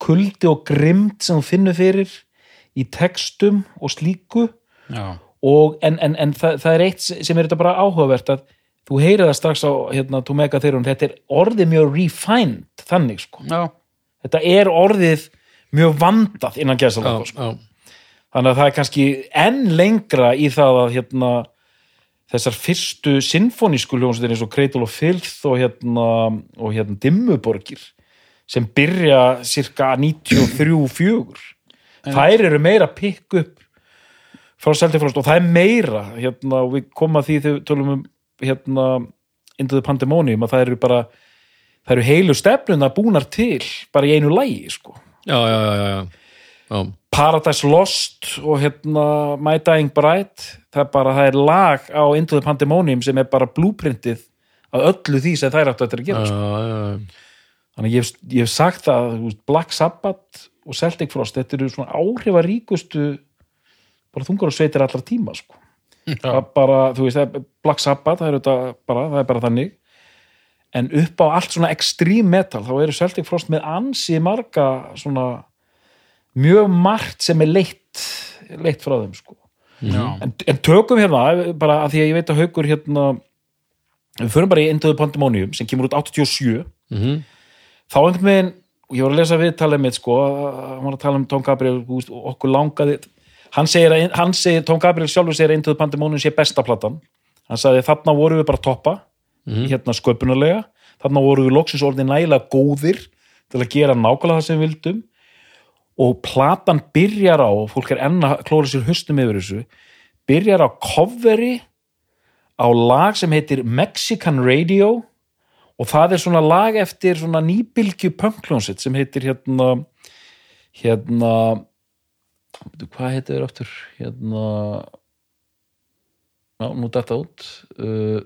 kuldi og grimmt sem þú finnur fyrir í textum og slíku. Og en, en, en það, það er eitt sem er þetta bara áhugavert að þú heyrir það strax á hérna, Tomega þeirrum, þetta er orðið mjög refined þannig sko, já, þetta er orðið mjög vandað innan já, sko. þannig að það er kannski enn lengra í það að hérna, þessar fyrstu sinfonísku hljómsveitir eins og Cradle of Filth og hérna, og hérna Dimmuborgir sem byrja cirka 93-4 þær eru meira pikk upp frá Seltifrost og það er meira hérna, og við komum að því þegar tölum um hérna, Into the Pandemonium að það eru bara það eru heilu stefnuna búnar til bara í einu lægi sko. Já, já, já, já, já. Paradise Lost og hérna My Dying Bride það er bara, það er lag á Into the Pandemonium sem er bara blúprintið af öllu því sem þær áttu eftir að gera Já, sko. já, já. þannig að ég, hef- ég hef sagt það veist, Black Sabbath og Celtic Frost þetta eru svona áhrifaríkustu bara þungar og sveitir allar tíma sko. það er bara, þú veist, það er Black Sabbath, það er, þetta bara, það er bara þannig en upp á allt svona extreme metal, þá eru Celtic Frost með ansi marga svona mjög margt sem er leitt leitt frá þeim sko. En, en tökum hérna, bara að því að ég veit að haukur hérna við förum bara í the Pandemonium sem kemur út 87 Mhm. þá einhvern veginn, og ég var að lesa viðtalið mitt sko, hann var að tala um Tom Gabriel og okkur langaði hann segir, að, hann segir, Tom Gabriel sjálfur segir the Pandemonium sé besta platan. Hann sagði þarna voru við bara toppa hérna sköpunarlega, þarna voru við loksins orðið nægilega góðir til að gera nákvæmlega það sem við vildum og platan byrjar á fólk er enn að klóra sér hustum yfir þessu byrjar á coveri á lag sem heitir Mexican Radio. Og það er svona lag eftir svona nýbylgju punkljónsitt sem heitir hérna hérna hvað heitir þér aftur? Hérna já, nú datta út. Uh,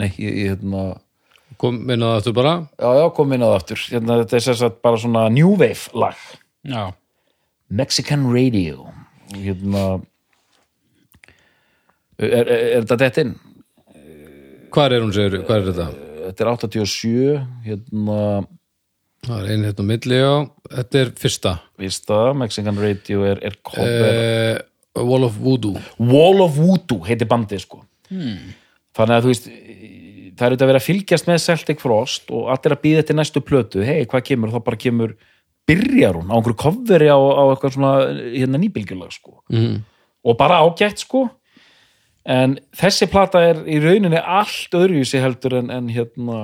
nei, hérna Kom minna það aftur bara? Já, já, kom inn á það aftur. Hérna, þetta er sagt bara svona New Wave lag Já. Mexican Radio. Hérna er, er, er þetta dett inn? Hvar er hún, segir, hvar er þetta? Þetta er 87 hérna, Það er einn hérna á milli, já. Þetta er fyrsta. Það, Mexican Radio er, er eh, Wall of Voodoo. Wall of Voodoo heitir bandið sko. Þannig að þú veist það er auðvitað að vera að fylgjast með Celtic Frost og allir að býða eftir næstu plötu hei, hvað kemur, þá bara kemur byrjar hún á einhverju coveri á, á eitthvað svona hérna nýbylgjulag sko mm. og bara ágætt sko en þessi plata er í rauninni allt öðruvísi heldur en, en hérna,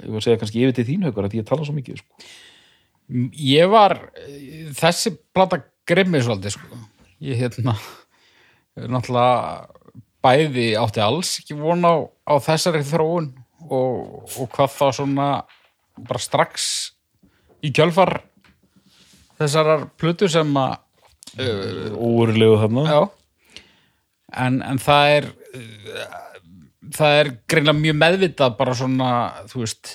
ég var að segja kannski yfir til þín haukur að ég tala svo mikið sko. Ég var þessi plata grimmið svolítið sko. Ég hérna náttúrulega bæði átti alls ekki von á, á þessari þróun og, og hvað þá svona bara strax í kjölfar þessarar plötu sem að uh, óurlegu þarna Já en, en það er uh, það er greinlega mjög meðvitað bara svona, þú veist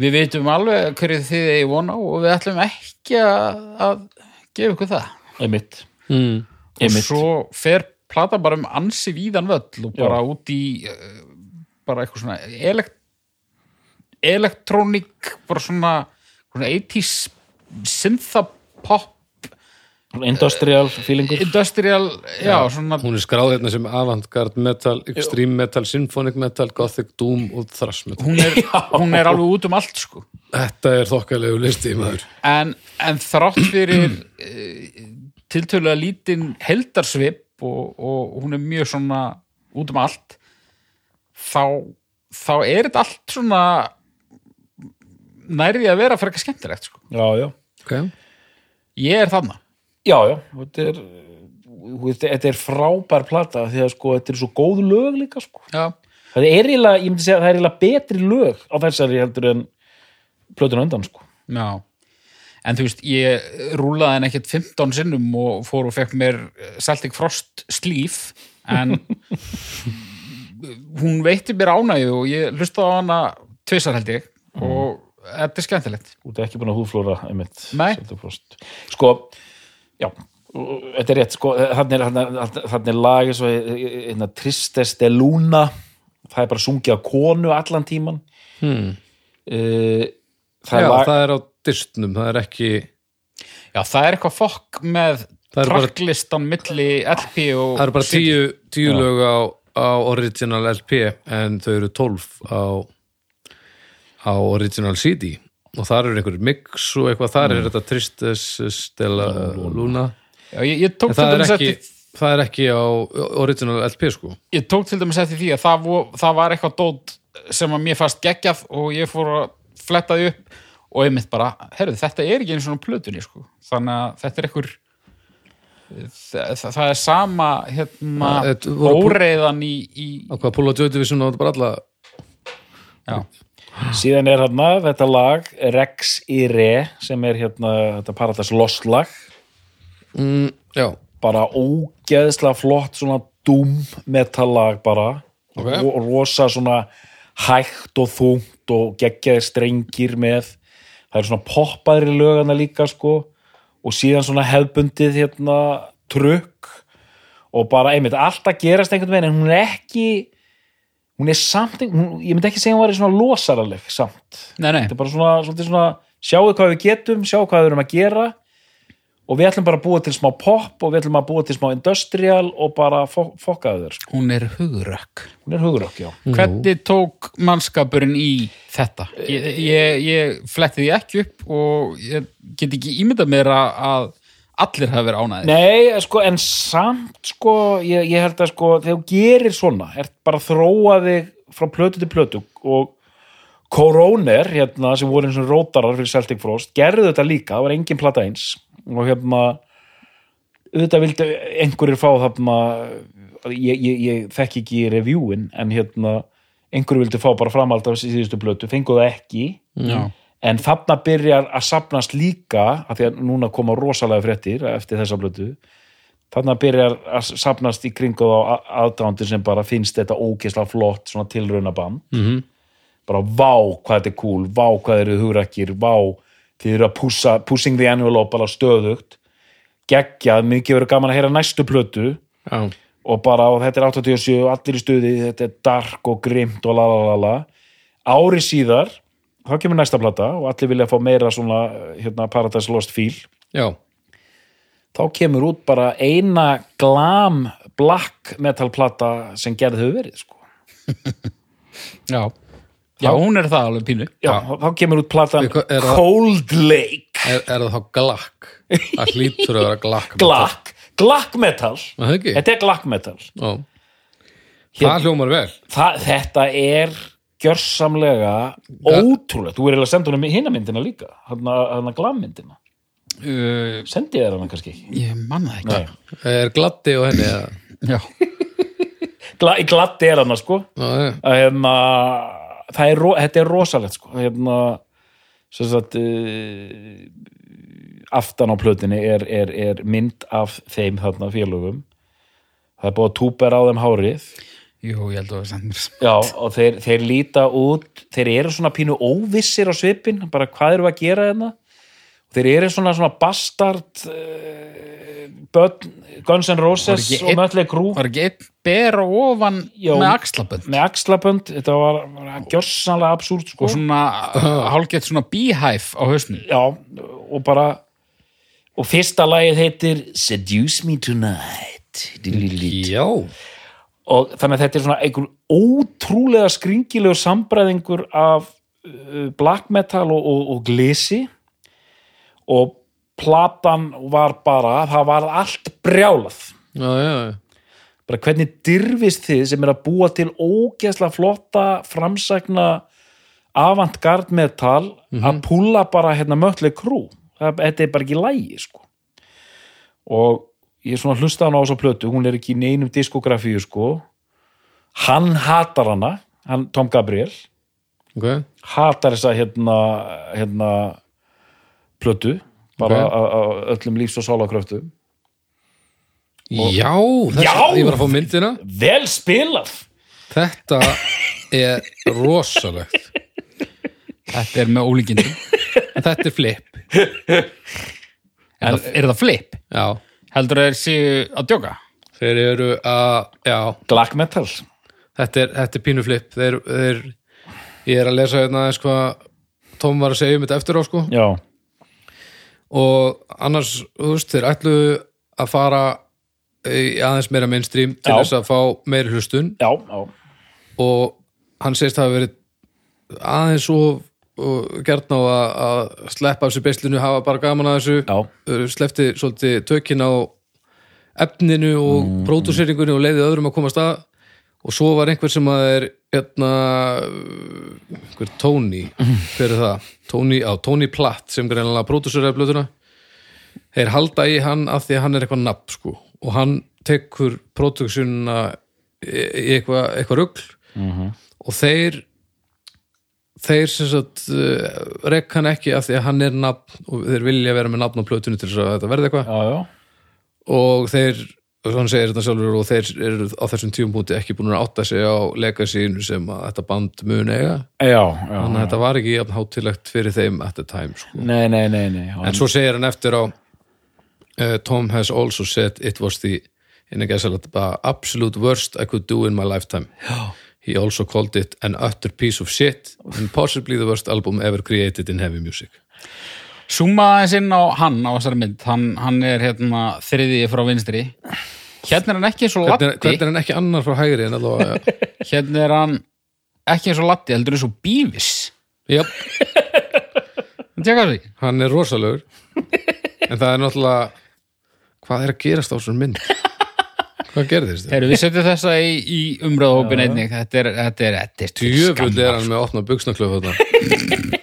við veitum alveg hverju þið eigi vona og við ætlum ekki að, að gefa ykkur það einmitt, Mm. og einmitt. svo fer plata bara um ansi víðan völl og bara Já. út í uh, bara eitthvað svona elekt elektrónik bara svona, svona 80s synthapop industrial feelingur. industrial, já, svona Hún er skráð hérna sem avantgard metal, extreme metal, symphonic metal, gothic doom og thrash metal. Hún er, hún er alveg út um allt sko. Þetta er þokkalegu listi, maður. En, en þrátt fyrir uh, tiltölulega lítinn heldarsvip og, og hún er mjög svona út um allt þá, þá er þetta allt svona nærði að vera fyrir eitthvað skemmtilegt sko. já, já, okay. ég er þarna já, já þetta er, þetta er frábær plata því að sko, þetta er svo góð lög líka sko. já, það er eiginlega, ég myndi segja að það er eiginlega betri lög á þessari heldur en plötun undan sko. já en þú veist, ég rúlaði henni ekkert 15 sinnum og fór og fekk mér Celtic Frost slíf en hún veitti mér ánægju og ég hlustaði á hana tvisar held ég og þetta er skemmtilegt þú ert ekki búin að húðflóra einmitt, Nei. Celtic Frost. sko, já þetta er rétt, sko, þannig er, þarna- þarna er lag eins og hérna, Tristeste Luna það er bara sungið á konu allan tíman hmm. uh, það Já, er lag það er á dyrstnum, það er ekki Já, það er eitthvað fokk með tracklistan milli LP og Það eru bara tíu, tíu lög á, á original LP en þau eru tólf á, á original CD og þar eru einhverjum mix og eitthvað. Þar Mm. er þetta Tristes Stella Luna. Já, ég, ég tók En það er ekki- eftir það er ekki á original LP sko. Ég tók til dæmis eftir því að það, það var eitthvað dót sem að mér fast geggjað og ég fór að fletta því upp og einmitt bara, herru, þetta er ekki einu svona plötunni sko. þannig að þetta er einhver það, það, er sama hérna, voru- óreiðan í, í á hvað Púla Joy Division og bara alla. Já, síðan er hérna þetta lag Rex í Re sem er hérna þetta Paradise Lost lag. Mm, já, bara ógeðslega flott svona doom metal lag bara. Ok. og rosa svona hægt og þungt og geggjaðir strengir með það er svona poppaðri lögana líka sko og síðan svona hefbundið hérna trukk og bara einmitt alltaf gerast einhvern veginn en hún er ekki hún er samt, hún, ég myndi ekki segja hún var svona losaraleg samt. Nei, nei. Þetta er bara svona, svona, svona sjáu hvað við getum, sjáu hvað við erum að gera og við ætlum bara að búa til smá pop og við ætlum að búa til smá industrial og bara fo fokkaðu þér sko. hún er hugrökk. Hún er hugurökk, já. Hvernig tók mannskapurinn í þetta? Ég, ég, ég fletti því ekki upp og ég get ekki ímyndað mér að, að allir hafa verið ánæðir Nei, sko, en samt sko, ég, ég held að sko þegar þú gerir svona, er bara að þróa þig frá plötu til plötu og Koroner, hérna, sem voru eins og rótarar fyrir Celtic Frost, gerðu þetta líka, það var engin plata eins og hérna auðvitað vildi einhverjir fá þarna ég, ég, ég þekki ekki reviewin en hérna einhverjir vildi fá bara framhald af síðustu plötu, fengu það ekki Já. en þarna byrjar að sapnast líka af því að núna koma rosalega fréttir eftir þessa blötu þarna byrjar að sapnast í kringu þá aðdándir sem bara finnst þetta ógeðslega flott svona tilrauna band Mhm. bara vá hvað þetta er cool, vá hvað eru hugrakir, vá þið eru að pússa, pushing the envelope bara stöðugt. Geggjað, mikið verður gaman að heyra næstu plötu. Já, og bara, og þetta er 87 og allir í stuði, þetta er dark og grimt og lalalala ári síðar, þá kemur næsta plata og allir vilja fá meira svona hérna, Paradise Lost feel. Já, þá kemur út bara eina glam black metal plata sem gerð hefur verið sko. Já. Já, hún er það alveg pínu. Já, þá kemur út platan Er það- Cold Lake. Er, er það þá glakk það hlýtur að vera glakk Glack, glack metal. Er það ekki? þetta er glack metal. Já. það hljómar vel. Þa, þetta er gjörsamlega ótrúlegt, þú er eiginlega að senda honum hinna myndina líka, hann að glammyndina uh, sendi þér hana kannski ekki? Ég manna það ekki. Nei. er gladdi og henni eða? Já, Gla, í glatti er hana sko. Já, já. að hérna er, þetta er rosalegt sko. Hérna sagt uh, aftan á plötinni er, er, er mynd af þeim þarna félögum. Það er búið að túber á þeim hárið. Jú, ég held að það samt mér Já, og þeir, þeir líta út þeir eru svona pínu óvissir á svipin bara hvað eru að gera hérna þeir eru svona svona bastard uh, börn, Guns N' Roses og Mötley Crüe. Var ekki einn ber og ofan Já. með axlabönd? með axlabönd, þetta var, var gjörsanlega absúrt sko. Og svona hálfgett svona beehive á hausnum? Já, og bara og fyrsta lagið heitir Seduce Me Tonight. Já, og þannig að þetta er svona einhver ótrúlega skringilegur sambræðingur af uh, black metal og, og, og glisi og platan var bara, það var allt brjálað. Já, já, já. bara hvernig dyrfist þið sem er að búa til ógeðslega flotta framsækna avantgard metal að púla bara hérna mötlega krú þetta er bara ekki lægi sko. Og ég er svona að hlusta hana á þessa plötu hún er ekki í neinum diskografíu sko. Hann hatar hana hann, Tom Gabriel. Ok. Hatar þessa hérna, hérna plötu bara Ok. á á öllum lífs og sálakröftu já, þess, Já! ég var að fá myndina. Vel spilað! Þetta er rosalegt. Þetta er með ólíkindum. Þetta er flip. Er, það- er það flip? já, Heldur þeir séu að djóka? þeir eru að já, black metal. Þetta er, þetta er pínu flip. Þeir, þeir, ég er að lesa hérna aðeins hvað Tom var að segja um þetta eftir á sko. Já, og annars, þú veist, þeir ætlu að fara aðeins meira mainstream til Já. þess að fá meiri hlustun. Já, já. Og hann segist að hafa verið aðeins og gert ná að, að sleppa af sér beislinu, hafa bara gaman að þessu. Já, sleppti svolítið tökin á efninu og mm. pródúseringunni og leiði öðrum að komast að og svo var einhver sem að er hérna einhver Tony, hver er það? Tony, á, Tony Platt sem greinlega pródúseraði blöðuna þeir halda í hann af því að hann er eitthvað nafn sko. Og hann tekur pródúksjunna í eitthvað, eitthvað rugl. Og þeir þeir sem sagt uh, rekk hann ekki af því að hann er nafn og þeir vilja vera með nafn á plötunni til þess að þetta verði eitthvað. Og þeir, og hann segir þetta sjálfur og þeir eru á þessum punkti ekki búin að átta sig á legacyinu sem að þetta band mun eiga. Já, já, þannig að þetta var ekki jafn hátilegt fyrir þeim at the time sko. nei, nei, nei, nei en svo segir hann eftir á uh, Tom has also said it was the guess absolute worst I could do in my lifetime. Já, he also called it an utter piece of shit and possibly the worst album ever created in heavy music Súma aðeins inn á hann á þessari mynd. Hann, hann er hérna þriði frá vinstri. Hérna er hann ekki eins og hvernig, latti hvernig er hann ekki annar frá hægri en allavega? Hérna er hann ekki eins og latti heldur eins og bívis Jöp, Tjekka því. Hann er rosalegur. En það er náttúrulega hvað er að gerast á þessum mynd? Hvað gerðist þetta? Heru, við setjum þessa í, í umræðahópin einnig. Þetta er, þetta er, þetta er til Jöfull er hann með opna buksnaklöf þarna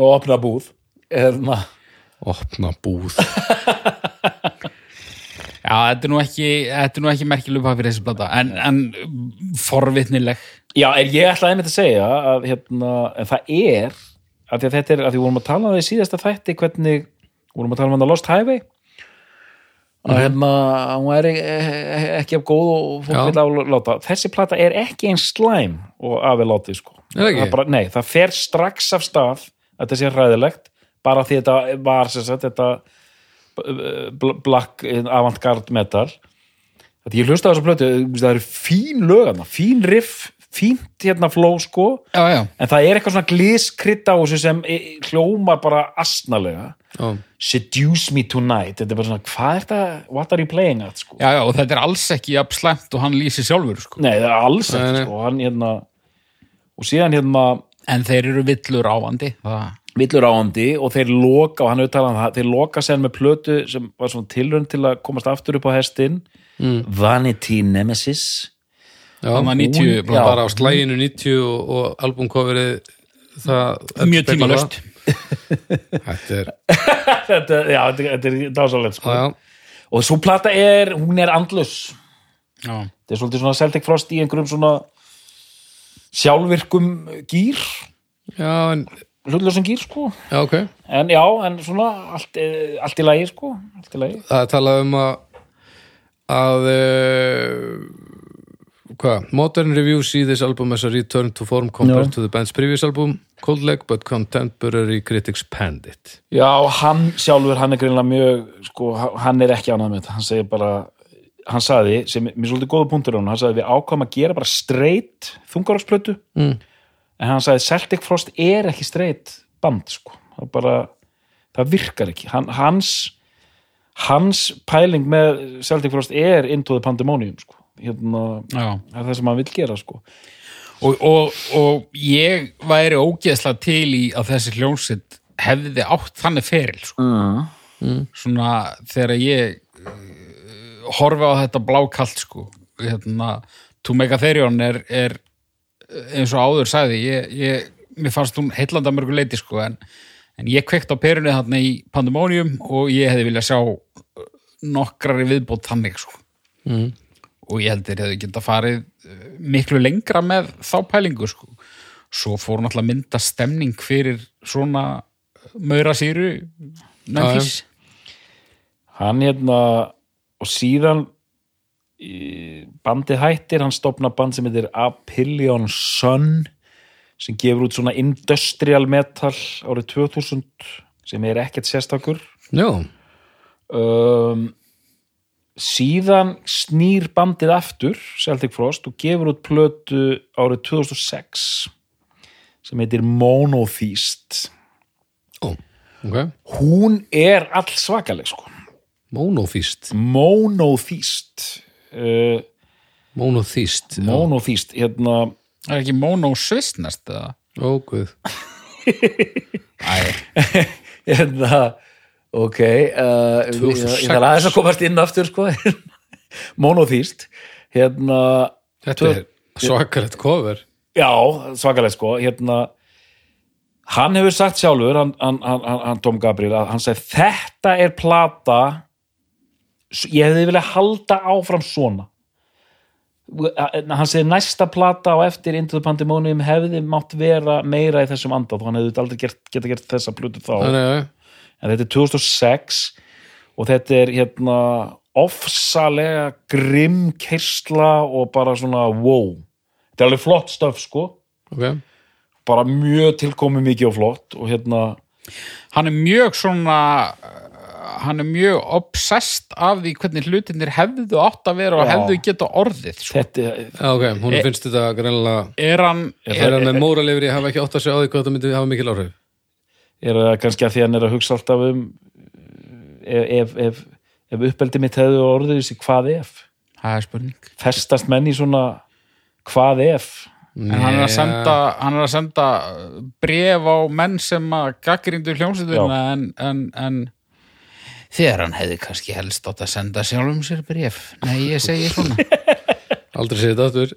með opna búð eða, opna búð. Já, þetta er nú ekki, þetta er nú ekki merkileg upphaf fyrir þessi blata en, en forvitnileg. Já, er ég ætlaði einmitt að segja að hérna, það er að þetta er, að því vorum að tala um það í síðasta þætti hvernig, vorum að tala um hann að Lost Highway. Að hérna, hún er e- e- ekki af góð og fólk vil afláta þessi plata er ekki eins slæm og af er látið sko. Það bara, nei, það fer strax af stað að þetta sé ræðilegt bara því þetta var sagt, þetta bl- black avantgard metal Þetta ég hlusta á þessa plötu, það eru fín lögana, fín riff, fínt hérna flow sko, Já, já, en það er eitthvað svona glískrydd á þessu sem e, hljómar bara astnalega Já. Seduce me tonight, þetta er bara svona hvað er þetta, what are you playing at sko? já, já, og þetta er alls ekki jafn slæmt og hann lýsir sjálfur sko. Nei, það er alls ekki sko, hann hérna og síðan hérna en þeir eru villur ávandi það, villur áandi og þeir loka og hann hefur talað um það, þeir loka sen með plötu sem var svona tilraun til að komast aftur upp á hestin Vanity Nemesis. Já, Þannig að 90 hún- bara á slæginu 90 og, og albumcoverið það mjög tímalöst Þetta er, þetta, já, þetta, er dásalegt sko. og svo plata er, hún er andlus Já, þetta er svolítið svona Celtic Frost í einhverjum svona sjálfvirkum gýr já, en, hlutlösum gýr sko. Já, ok. En já, en svona allt, eh, allt í lagi sko í lagi. Það er talað um að að uh, hvað, Modern Reviews see this album as a return to form compared Já. to the band's previous album. Cold Leg but contemporary critics panned it. Já, hann sjálfur, hann er greinlega mjög sko, hann er ekki ánægð með þetta. Hann segir bara, hann sagði sem er svolítið góða punktur á hann, hann sagði við ákvæm að gera bara straight þungarásplötu mm. En hann sagði Celtic Frost er ekki straight band sko, það er bara það virkar ekki, hann, hans hans pæling með Celtic Frost er into the pandemonium sko, hérna, já það er það sem hann vill gera sko og, og, og ég væri ógeðslega til í að þessi hljónsitt hefði átt þannig feril sko. mm. svona þegar ég uh, horfi á þetta blákalt sko. hérna, To Make a Therion er, er eins og áður sagði ég, ég, mér fannst hún heillanda mörgu leiti sko, en, en ég kveikt á perunni þarna í Pandemonium og ég hefði viljað sjá uh, nokkrar í viðbót þannig sko. Mm. og ég held þeir hefði geta farið uh, miklu lengra með þá pælingu sko. svo fór náttúrulega að mynda stemning fyrir svona maura síru Memphis hann hérna og síðan bandið hættir, hann stopna band sem heitir Apillion Sun sem gefur út svona industrial metal árið 2000 sem er ekkert sérstakur. Já, um, síðan snýr bandið aftur Celtic Frost og gefur út plötu árið 2006 sem heitir Monotheist. Ó, ok. Hún er all svakaleg sko. Monotheist. Monotheist uh, Monotheist já. Monotheist hérna, Það er ekki mono svistnest eða? Ó, guð Æ, hérna ok uh, ég, 2006. ég þarf aðeins að komast inn aftur sko monoþýst hérna Þetta er svakalegt cover já, svakalegt sko hérna hann hefur sagt sjálfur hann, hann, hann, hann- hann Tom Gabriel að hann segi þetta er plata ég hefði viljað halda áfram svona. Hann segi næsta plata á eftir Into the Pandemonium hefði mátt vera meira í þessum anda þá hann hefði aldrei gert, geta gert þessa plötu þá. Þannig að en þetta er 2006 og þetta er hérna ofsalega grimm kersla og bara svona wow. Þetta er alveg flott stöf sko. Ok, bara mjög tilkomi mikið og flott og hérna hann er mjög svona hann er mjög obsessed af því hvernig hlutinir hefðu átt að vera og hefðu geta orðið sko. þetta, Já, ok, hún E- finnst þetta greinlega er hann er hann með móralifri, hafa ekki átt að segja á því hvað þetta myndi hafa mikil áhrif. Er það kannski að því hann er að hugsa alltaf um ef, ef, ef, ef uppeldi mitt hefðu orðið þessi hvað ef? Er festast menn í svona hvað ef? En hann er að senda, hann er að senda bref á menn sem að gaggrindu hljómsveitina en, en, en þegar hann hefði kannski helst átt að senda sjálfum sér bref nei, ég segi svona. Aldrei segja þetta aftur.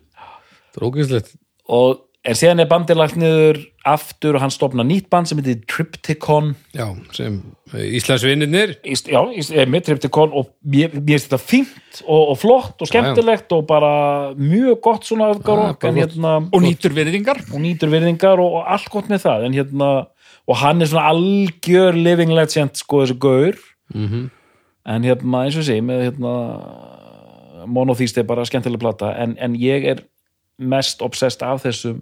Það er ógæslegt og en síðan er bandið lagt niður aftur og hann stopna nýtt band sem heitir Triptychon Já, sem Íslandsvinnirnir Íst- já, eh, með Triptychon og mér, mér finnst þetta fínt og, og flott og skemmtilegt og bara mjög gott svona Já, flott. hérna og nýtur virðingar. Og nýtur virðingar og, og allt gott með það en hérna og hann er svona algjör living legend sko þessu gaur Mhm. en hérna eins og sé með hérna monoþýst er bara skemmtileg plata en, en ég er mest obsessed af þessum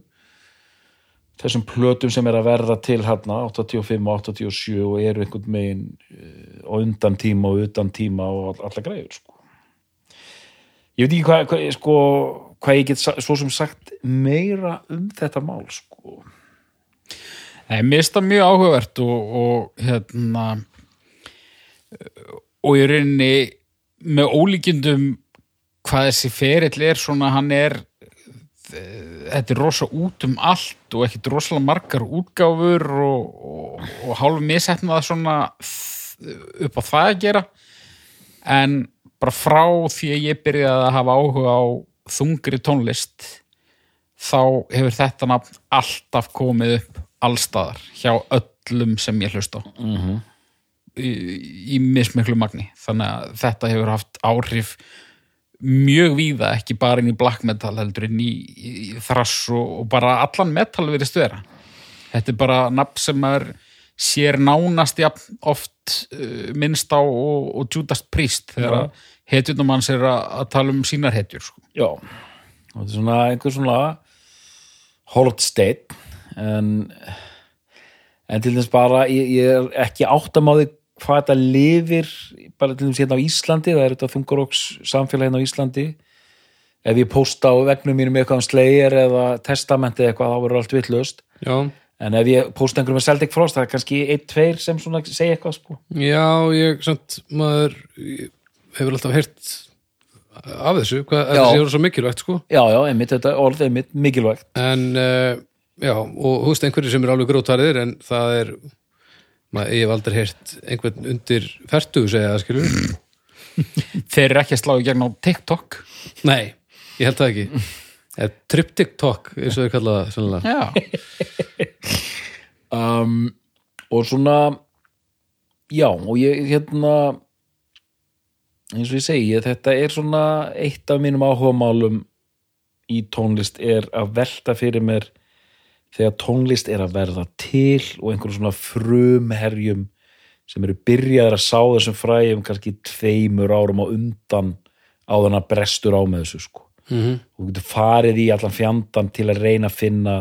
þessum plötum sem er að verða til hérna 85 og 87 og eru einhvern megin eh, á undan tíma og utan tíma og all- allar greiður sko. ég veit ekki hvað, hvað sko, hvað ég get svo sem sagt meira um þetta mál sko. Nei, mér finnst það mjög áhugavert og, og hérna og í rauninni með ólíkindum hvað þessi ferill er svona hann er þetta er rosa út um allt og ekkit rosalega margar útgáfur og, og, og hálf misetnað svona upp á það að gera en bara frá því að ég byrjaði að hafa áhuga á þungri tónlist þá hefur þetta nafn alltaf komið upp allstaðar hjá öllum sem ég hlust á Mhm. Í, í mismiklu magni. Þannig að þetta hefur haft áhrif mjög víða ekki bara inn í black metal heldur inn í, í, þrass og, og bara allan metal verið stöðra þetta er bara nafn sem er sér nánast jafn oft uh, minnst á og, og Judas Priest þegar hetjunum hans er að, að tala um sínar hetjur sko. Já, og þetta er svona einhver svona hold state en, en til þess bara ég, ég er ekki áttamáði hvað þetta lifir bara til þess hérna á Íslandi það er þetta þungaróks samfélagin á Íslandi. Ef ég posta á vegnum mínum eitthvað um Slayer eða Testamenti eitthvað þá verður allt vittlust Já, en ef ég posta einhverjum með Celtic Frost það er kannski einn, tveir sem svona segja eitthvað sko. Já, ég samt maður ég hefur alltaf heyrt af þessu, hvað Já. þessi svo mikilvægt sko. Já, já, einmitt, þetta orð einmitt mikilvægt. En uh, já, og þú veist einhverju sem er alveg grótariðir en það er maður, ég hef aldrei heyrt einhvern undir fertu segja það skilur þeir eru ekki að slá í gegn á TikTok. Nei, ég held það ekki. Eða triptych talk eins og þau kalla það sannlega. já, um, og svona já og ég hérna eins og ég segi ég, þetta er svona eitt af mínum áhugamálum í tónlist er að velta fyrir mér þegar tónlist er að verða til og einhverjum svona frumherjum sem eru byrjaðir að sá þessum fræjum kannski tveimur árum á undan á þannig að brestur á með þessu sko Mhm. og þú getur farið í allan fjandan til að reyna að finna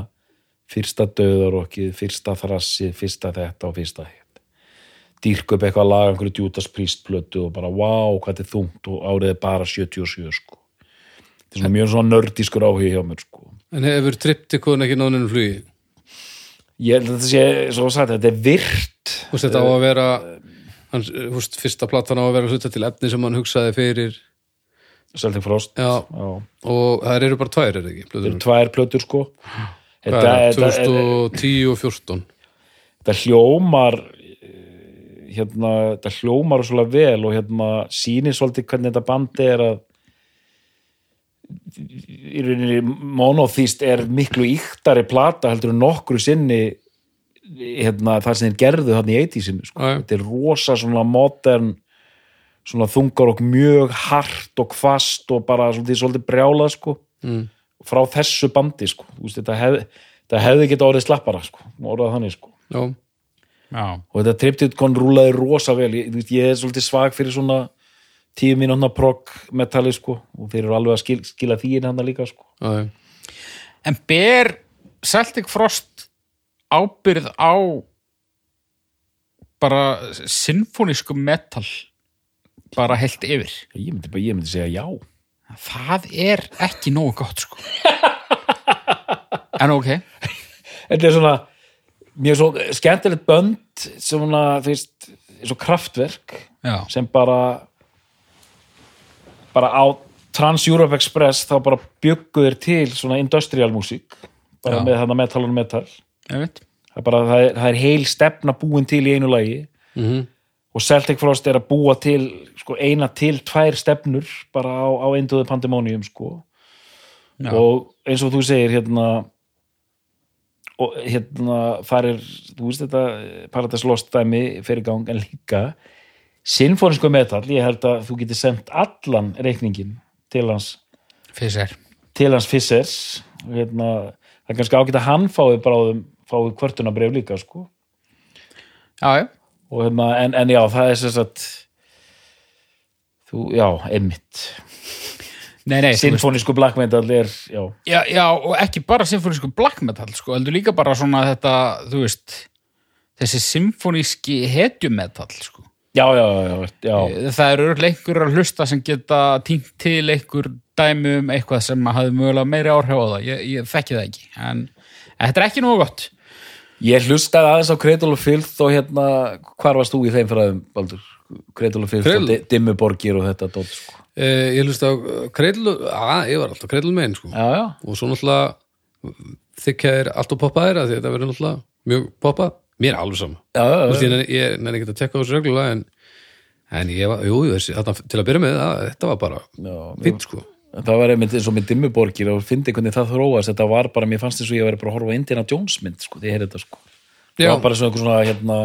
fyrsta döðarokkið, fyrsta þrassið, fyrsta þetta og fyrsta hitt. Dýrk upp eitthvað lag, einhverju Judas Priest plötu og bara, wow, hvað þetta er þungt og árið er bara 77, sko. Þetta er svona mjög svona nördískur áhugi hjá mér, sko. En hefur triptykun ekki náninu flugi Ég held að þetta sé, svo sagt, þetta er virt. þú veist þetta á að vera hans, þú veist, fyrsta platan á að vera hluta til efni sem hann hugsaði fyrir Celtic Frost. já, Já. og það eru bara tvær er það ekki Þetta eru tvær plötur, sko. Hvað er það? þetta, 2010 og 14 þetta hljómar eh, hérna, þetta hljómar svolítið vel og hérna sýnir svolítið hvernig þetta bandi er að í rauninni monoþýst er miklu íktari plata heldur en nokkru sinni hérna, það sem þeir gerðu þarna í 80-sinu sko. Þetta er rosa svona modern svona þungar og mjög hart og kvast og bara svolítið, svolítið brjálað sko. Mm. frá þessu bandi sko. Þú veist, þetta, hef, þetta hefði geta orðið slappara sko, orðað þannig sko. Já, Já, og þetta triptikon rúlaði rosa vel. Ég, ég er svolítið svag fyrir svona tíu mínúna prog metali sko og þeir eru alveg að skil, skila því inn hann líka sko. Já, já. en ber Celtic Frost ábyrð á bara sinfonísku metal bara heilt yfir? Ég myndi, bara, ég myndi segja já. Það er ekki nógu gott sko. En ok. Þetta er svona mjög svo skemmtilegt bönd svona, þú veist, og kraftverk já, sem bara bara á Trans-Europe Express þá bara bygguðir til svona industrial músík bara Já. með þarna metal og metal. Það er bara, það er, það er heil stefna búin til í einu lagi. Mm og Celtic Frost er að búa til sko, eina til tvær stefnur bara á, á Into the Pandemonium sko. Og eins og þú segir hérna og hérna þar er, þú veist þetta Paradise Lost dæmi fyrir gang en líka sinfónisku metal, ég held að þú getur sendt allan reikningin til hans. Fisser til hans Fissers. Hérna, það er kannski ágætt að hann fái bráðum, fái kvörtunabref líka sko. Já, já, og hérna, en, en já, það er sem sagt þú, já, veist- sinfónísku black metal er, já, já, já, og ekki bara sinfonísku black metal sko, heldur líka bara svona þetta þú veist, þessi sinfoníski hetjumetal sko já, já, já, já, það eru einhverjur að hlusta sem geta týnt til einhver dæmi um eitthvað sem hafði mögulega meiri áhrif á það ég, ég þekki það ekki en, þetta er ekki nógu gott ég hlustaði aðeins á Cradle of Filth og hérna, hvar varst þú í þeim fræðum, Baldur? Of Filth Cradle? og Di- Dimmuborgir og þetta dót, sko. Eh, ég hlust á kreidlu, að ég var alltaf kreidlu megin sko. já, já, og svo náttúrulega þykja er allt og poppaðir að þetta verður náttúrulega mjög poppað, mér er alveg sama. Þú veist, ég ég nenni ekki að tekka þessu reglulega en, en ég var, jú, þessi, til að byrja með að þetta var bara fint sko. það var einmitt eins og með Dimmuborgir og fyndi hvernig það þróast, þetta var bara, mér fannst þess að ég verið bara að horfa Indiana Jones mynd, sko, því ég heyrði þetta, sko. Það Já. var bara svona einhver svona, hérna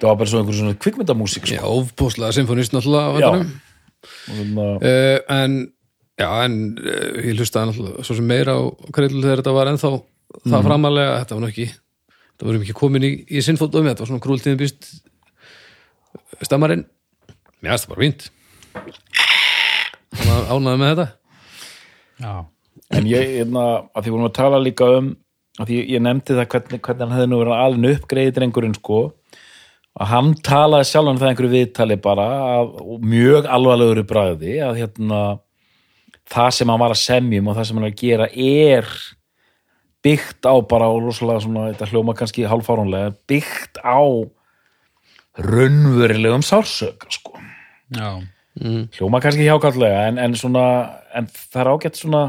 það var bara svona einhver svona kvikmyndamúsík, sko. Já, ofbúslega symfónist náttúrulega Já. og hérna, uh, en já, en uh, ég hlustaði náttúrulega svo sem meira á kreidlu þegar þetta var ennþá það framalega, þetta var nú ekki þetta vorum ekki komin í, í sinnfótum þetta var svona krúltíðin býst. Stammarinn, mér það bara fínt. Ánæði með þetta? Já, En ég, hérna, að því vorum að tala líka um að því ég nefndi það hvernig, hvernig hann hefði nú verið alveg uppgreiði drengurinn sko. Að hann talaði sjálfan það einhverju viðtali bara að, og mjög alvarlegur í bræði að hérna það sem hann var að semjum og það sem hann er að gera er byggt á bara og rosalega svona, þetta hljóma kannski hálfárunlega, byggt á raunverulegum sársöka sko. Já, hljóma kannski hjákallega en, en svona, en það er ágætt svona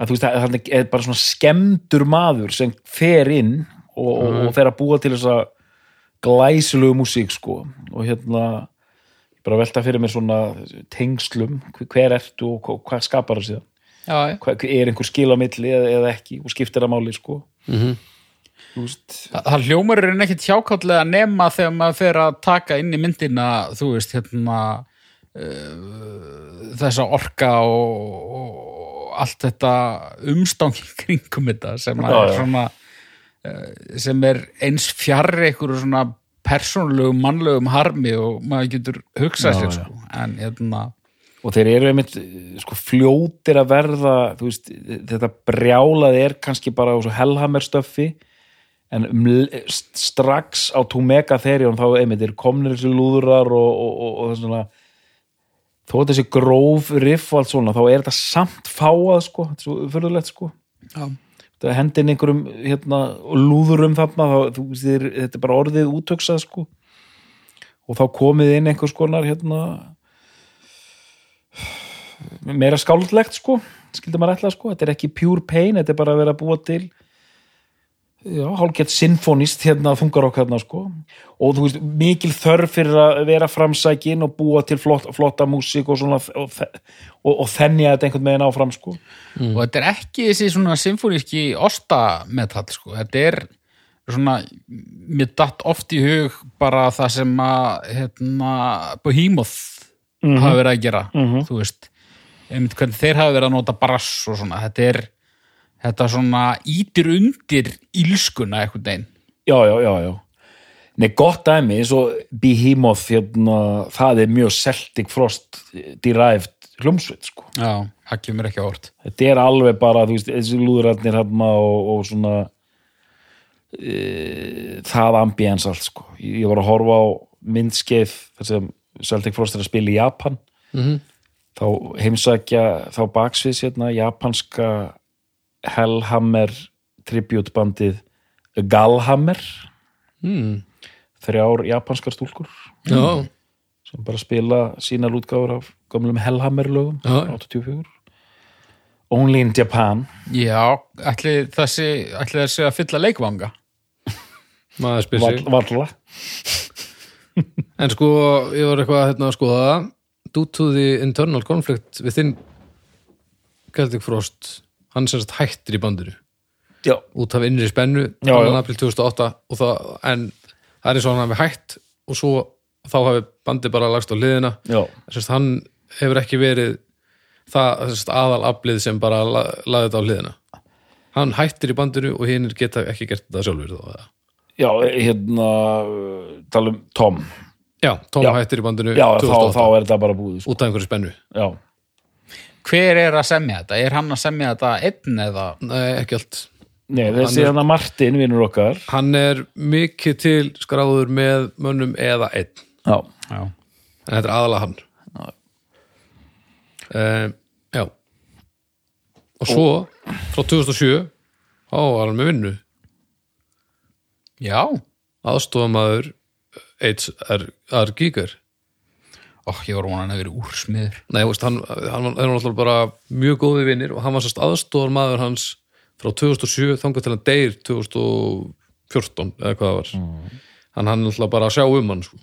að þú veist að það er bara svona skemmtur maður sem fer inn og, og, og fer að búa til þess að glæsilegu músík sko. Og hérna ég bara velta fyrir mér svona tengslum, hver ertu og hva- hvað skapar það síðan, já, er einhver skil á milli eða, eða ekki og skiptir það máli sko Mhm. þú veist, Það, það hljómar er ekkert hjákállega nema þegar maður fer að taka inn í myndina, þú veist, hérna uh, þessa orka og, og allt þetta umstangi kringum þetta sem Já, er já. svona uh, sem er eins fjarr einhverju svona persónulegum mannlegum harmi og maður getur hugsað sér sko. en hérna og þeir eru einmitt sko, fljótir að verða veist, þetta brjálað er kannski bara á svo hellhammer stöffi en um, strax á Tumega Therion þá einmitt er komnir þessi lúðurar og, og, og, og það svona þó að þessi gróf riff og allt svona þá er þetta samt fáað sko, er fyrirlegt sko. Já, þetta hendin einhverjum hérna, lúðurum þarna þá, veist, þetta er bara orðið útöksað sko. Og þá komið inn einhvers konar hérna meira skáldlegt sko skildi maður ætla sko, þetta er ekki pure pain þetta er bara að vera að búa til hálfgett sinfonist hérna þungarokk hérna sko. Og þú veist, mikil þörf fyrir að vera framsækin og búa til flott, flotta músík og svona og, og, og þennja þetta einhvern veginn áfram sko. Og þetta er ekki þessi svona symfóníski ostametall sko. þetta er svona mér datt oft í hug bara það sem að hérna, Behemoth hafa verið að gera. Þú veist einmitt hvernig þeir hafa verið að nota brass og svona. Þetta er þetta svona ítir undir ílskuna eitthvað einn já, já, já, já. Nei, gott dæmi, eins og Behemoth hérna, það er mjög Celtic Frost derived hljómsveit sko. Já, það kemur ekki á orð þetta er alveg bara, þú veist, þessi lúðrætnir hérna og, og svona e, það ambiens allt sko, ég var að horfa á myndskeið þar sem Celtic Frost er að spila í Japan. Mhm. þá heimsækja þá baksviðs hérna japanska Hellhammer tributebandið Galhammer. Mm. þrjár japanskar stúlkur. Já, sem bara spila sínar útgáfur af gömlum Hellhammer lögum Já. 84 Only in Japan. Já, ætli þessi ætli þessi að fylla leikvanga? Maður En sko, ég var eitthvað hérna, að skoða það Due to the internal conflict within Celtic Frost hann sagt hættir í bandinu Já, út af innri spennu 2. já. april 2008 og það, en það er eins og hann hafi hætt og svo þá hafi bandið bara lagst á hliðina já, Sérst, hann hefur ekki verið það sérst, aðalaflið sem bara la, laði þetta á hliðina hann hættir í bandinu og hinnir geta ekki gert þetta sjálfur þá. já, hérna tala um Tom já, Tom Já. hættir í bandinu Já, þá, 2008 þá er þetta bara búið sko. út af einhverju spennu. Já, hver er að semja þetta? er hann að semja þetta einn eða? Nei, ekki allt. Nei, þessi er- hérna Martin, vinnur okkar. Hann er mikið til skráður með mönnum eða einn. Já, já, en þetta er aðalega hann. Um, já. Og svo frá 2007 þá var hann með vinnu. Já. aðstofamaður Aids er, er gíkar Ó, ég var vonan að vera úrsmiður. Nei, veist, hann, hann hann var alltaf bara mjög góði vinnir og hann var sérst aðstofamaður hans frá 2007 þangað til hann deyr 2014 eða hvað það var. Hann hann alltaf bara að sjá um hann sko.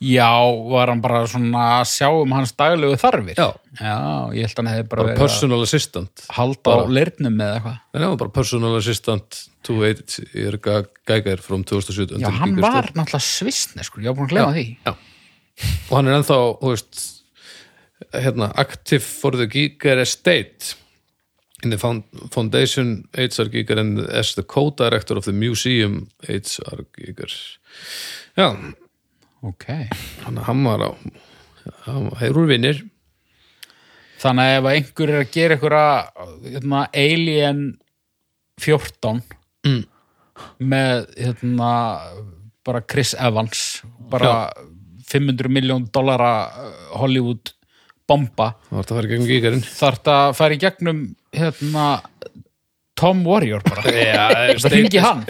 Já, var hann bara svona að sjá um hans daglegu þarfir? Já. já ég held hann hefði bara, bara verið personal assistant. að halda á leirnum með eitthvað. En hann var bara personal assistant to Aids er gægar from 2007 já, hann var náttúrulega svissne sko, ég var búin að glemma því. Já. og hann er ennþá þú veist, hérna, active for the Giger Estate in the found, foundation HR Giger and as the co-director of the museum HR Giger já, ok, hann, hann var á hefur úr vinnir þannig að ef að einhver er að gera einhverja hérna, Alien 14 Mm. með hérna, bara Chris Evans bara 500 miljón dollara uh, Hollywood bomba. Það að þarf þetta að fara í gegnum hérna Tom Warrior bara. Já, Það hringi hann.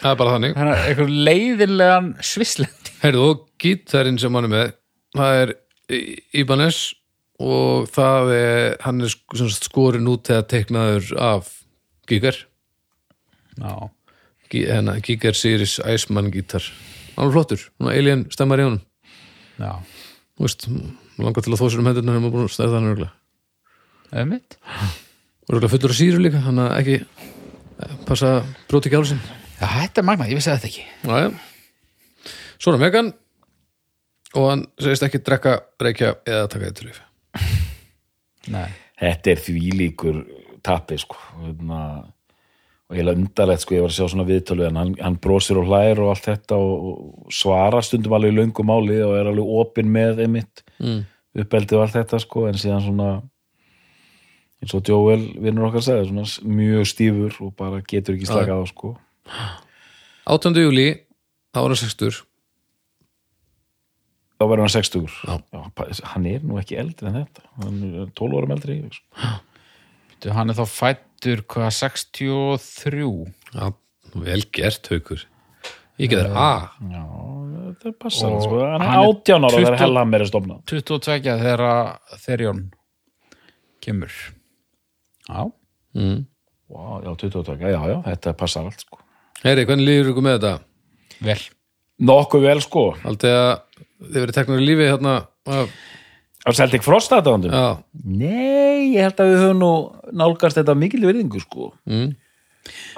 Það er bara þannig. Þannig að einhver leiðinlegan svislend Heyrðu, og gítarinn sem hann er með það er Ibanez og það er hann er skorin út eða teiknaður af Giger. Já, Gi- hérna, Giger Series Iceman gítar. Hann er flottur, svona alien stemmar í honum. Já, þú veist, maður langar til að þó sér um hendurna þegar maður búin að stæða þannig örgulega og örgulega fullur af síru líka, hann að ekki eh, passa bróti ekki álsinn já, þetta er magna, ég vissi þetta ekki. Næja. Svona Megan og hann segist ekki drekka, reykja eða taka eitthvað líf nei, þetta er því líkur tappi sko. Hérna, og ég er undarlegt sko, ég var að sjá svona viðtölu en hann, hann brosir og hlæir og allt þetta og, og svara stundum alveg í löngu máli og er alveg opinn með einmitt mm. uppeldið og allt þetta sko en síðan svona eins og Joel vinnur okkar segja svona mjög stífur og bara getur ekki slakað á sko 8. júli þá var hann 60 þá verður hann 60 Já. pa- hann er nú ekki eldri en þetta hann er 12 árum eldri sko. Þú, hann er þá fættur hvað 63 Já, vel gert haukur Ég get þér A já, þetta passar sko. hann er hann er 18 ára 20 þegar Hellhammer er stofnað 22 þegar þegar Jón kemur já, mm. Vá, já, 20 taka, já, já, þetta passar allt sko. Heyri, hvernig líður ykkur með þetta? vel. Nokkuð vel sko. Haldið að þið verið teknar í lífi hérna af, Á Celtic Frost aðdáðandum? Já, Nei, ég held að við höfum nú nálgast þetta mikil virðingu sko. Mm.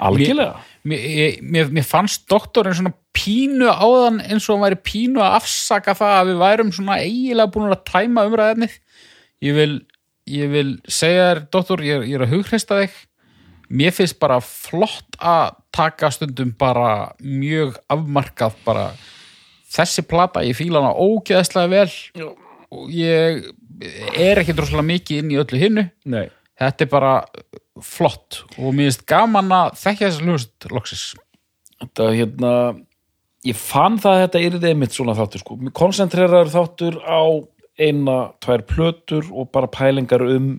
Algjörlega. Mér, ég- mér, mér fannst doktorinn svona pínu áðan eins og hann væri pínu að afsaka það að við værum svona eiginlega búin að tæma umræðefnið ég vil, ég vil segja þér doktor, ég, er- ég er að hughrista þig. Mér finnst bara flott að taka stundum bara mjög afmarkað bara þessi plata, ég fíla hana ógeðslega vel og ég er ekki droslega mikið inn í öllu hinnu. Nei. Þetta er bara flott og mér finnst gaman að þekka þess hlust loksis Þetta hérna Ég fann það að þetta yrði einmitt svona þáttur sko. Koncentreraður þáttur á eina, tvær plötur og bara pælingar um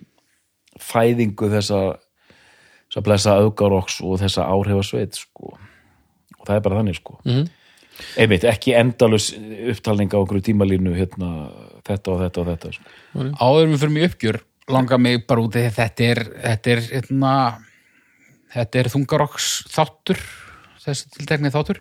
fæðingu þessa þessa blessa augaroks og þessa áhrifasveit sko. Og það er bara þannig sko. Mhm. einmitt, ekki endalus upptalning á okkur tímalínu hérna, þetta og þetta og þetta sko. áður við fyrir mig uppgjör langar mig bara út í að þetta er þetta er, hérna, þetta er þungarokks þáttur þessi tiltekni þáttur.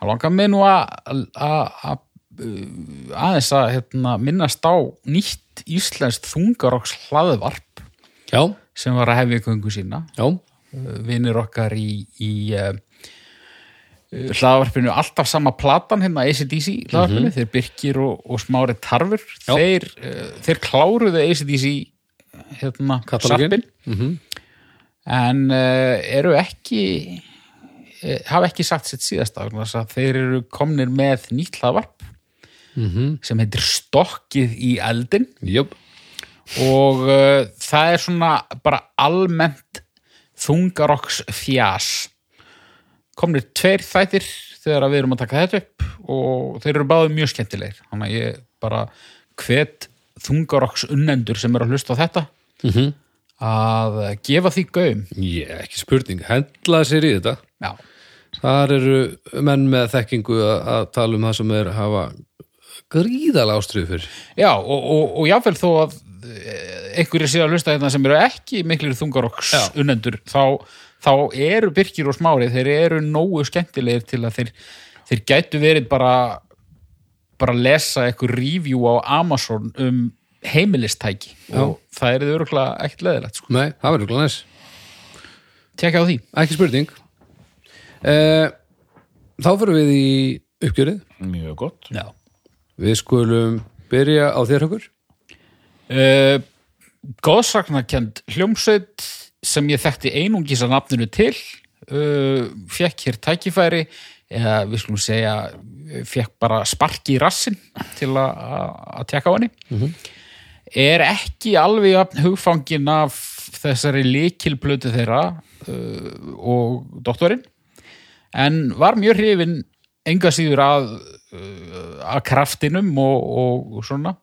Það langar mig nú að að- að- uh, aðeins að hérna, minnast á nýtt íslenskt þungarokks hlaðvarp já, sem var að hefja göngu sína. Já vinnir okkar í, í uh, hlaðvarpinu alltaf sama platan hérna ACDC hlaðvarpinu, þeir Birkir og, og Smári Tarfur þeir, uh, þeir kláruðu ACDC hérna Katalóginn. sarpin Mhm. en uh, eru ekki hafa ekki sagt sitt þess að þeir eru komnir með nýtt hlaðvarp Mhm. sem heitir Stokkið í eldin Jöp, og það er svona bara almennt þungarokks fjás. Komnir tveir þættir þegar við erum að taka þetta upp og þeir eru báðið mjög skemmtilegir. Þannig að ég bara hvet þungarokks unnendur sem eru að hlusta á þetta Mhm. að gefa því gaum. Ég, ekki spurning Hendla sér í þetta. Já, Þar eru menn með þekkingu að, tala um það sem er hafa gríðalega ástriðu fyrir. Já og, og, og jáfnvel þó að einhverjir séu að hlusta hérna sem eru ekki miklir þungarokks Já. unnendur þá, þá eru Birkir og Smári þeir eru nógu skemmtilegir til að þeir, þeir gætu verið bara bara að lesa eitthvað review á Amazon um heimilistæki. Og það er þau örgulega ekkert leðilegt sko. Nei, það verður glæðis Tekja á því. Ekki spurning. Eh, Þá fyrir við í uppgjörið. Mjög gott. Já. Við skulum byrja á þér högur Uh, góðsagnakend hljómsveit sem ég þekkti einungis að nafninu til uh, fekk hér tækifæri eða við skulum segja fekk bara sparki í rassin til að- tekka á henni. Er ekki alveg hugfangin af þessari líkilblötu þeirra uh, og doktorinn en var mjög hrifin enga síður að, að kraftinum og, og svona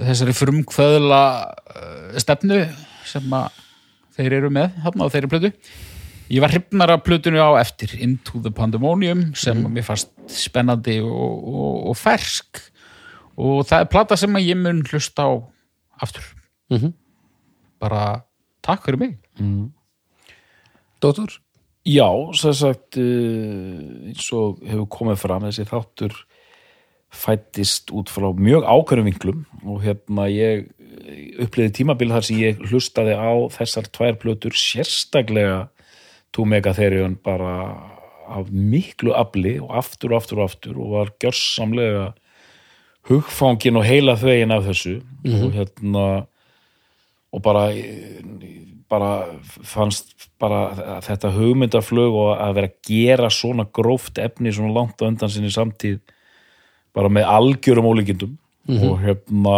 þessari frumkvöðla uh, stefnu sem að þeir eru með þarna á þeirri plötu. Ég var hrifnar af plötunu á eftir Into the Pandemonium sem mér fannst spennandi og, og, og fersk. Og það er plata sem að ég mun hlusta á aftur. Mhm. bara takk fyrir mig. Dóttor? Já, sem sagt uh, eins og hefur komið fram þessi þáttur fættist út frá mjög ákveðum vinklum og hérna ég uppliði tímabil þar sem ég hlustaði á þessar tvær plötur sérstaklega Two Megatherion bara af miklu afli og aftur og aftur og aftur og var gjörsamlega hugfangin og heila þvegin af þessu. Og hérna og bara bara fannst bara þetta hugmyndaflög og að vera að gera svona gróft efni svona langt á undan sinni samtíð bara með algjörum ólíkindum og hérna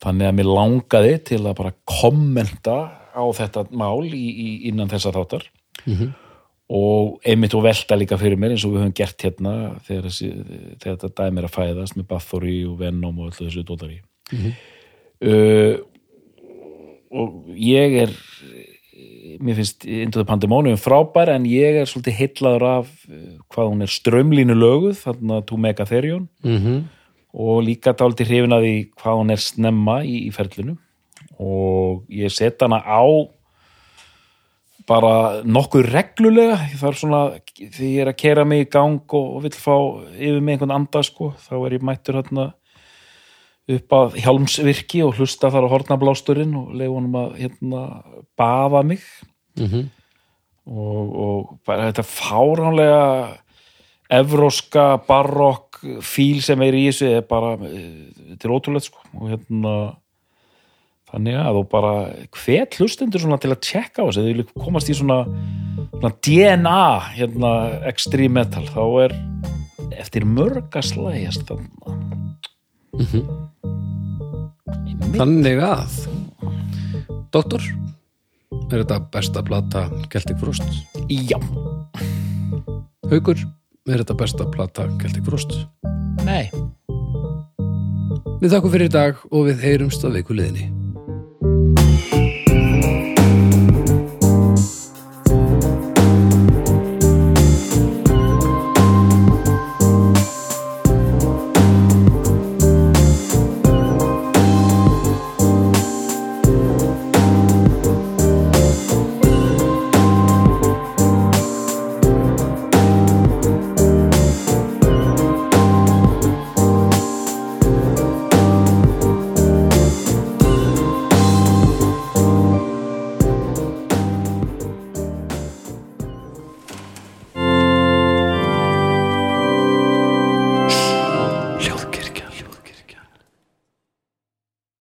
þannig að mér langaði til að bara kommenta á þetta mál í, í, innan þessa þáttar. Og einmitt og velta líka fyrir mér eins og við höfum gert hérna þegar, þessi, þegar þetta dæmi er að fæðast með Bathory og Venom og öllu þessu dótari. Uh, og ég er mér finnst Into the Pandemonium frábær en ég er svolítið heillaður af uh, hvað hún er strömlínu löguð þarna To Megatherion Mm -hmm. og líka dálítið hrifin að því hvað hún er snemma í, í ferlinu og ég set hana á bara nokkuð reglulega það er svona, því ég er að kera mig í gang og, og vill fá yfir mig einhvern anda sko, þá er ég mættur hérna upp að hjálmsvirki og hlusta þar á hornablásturinn og leiði honum að hérna baða mig. Mm og, og bara þetta fáránlega evróska barokk fíl sem er í þessu er bara, eh, þetta er ótrúlega sko. Og hérna þannig að þú bara hvet hlustendur til að tjekka á þessu, vilja komast í svona, svona DNA hérna extreme metal, þá er eftir mörga slægjast þannig Þannig að Doktor Er þetta besta plata Celtic Frost? Já, Haukur, er þetta besta plata Celtic Frost? Nei. Við þakkum fyrir í dag og við heyrumst að viku liðinni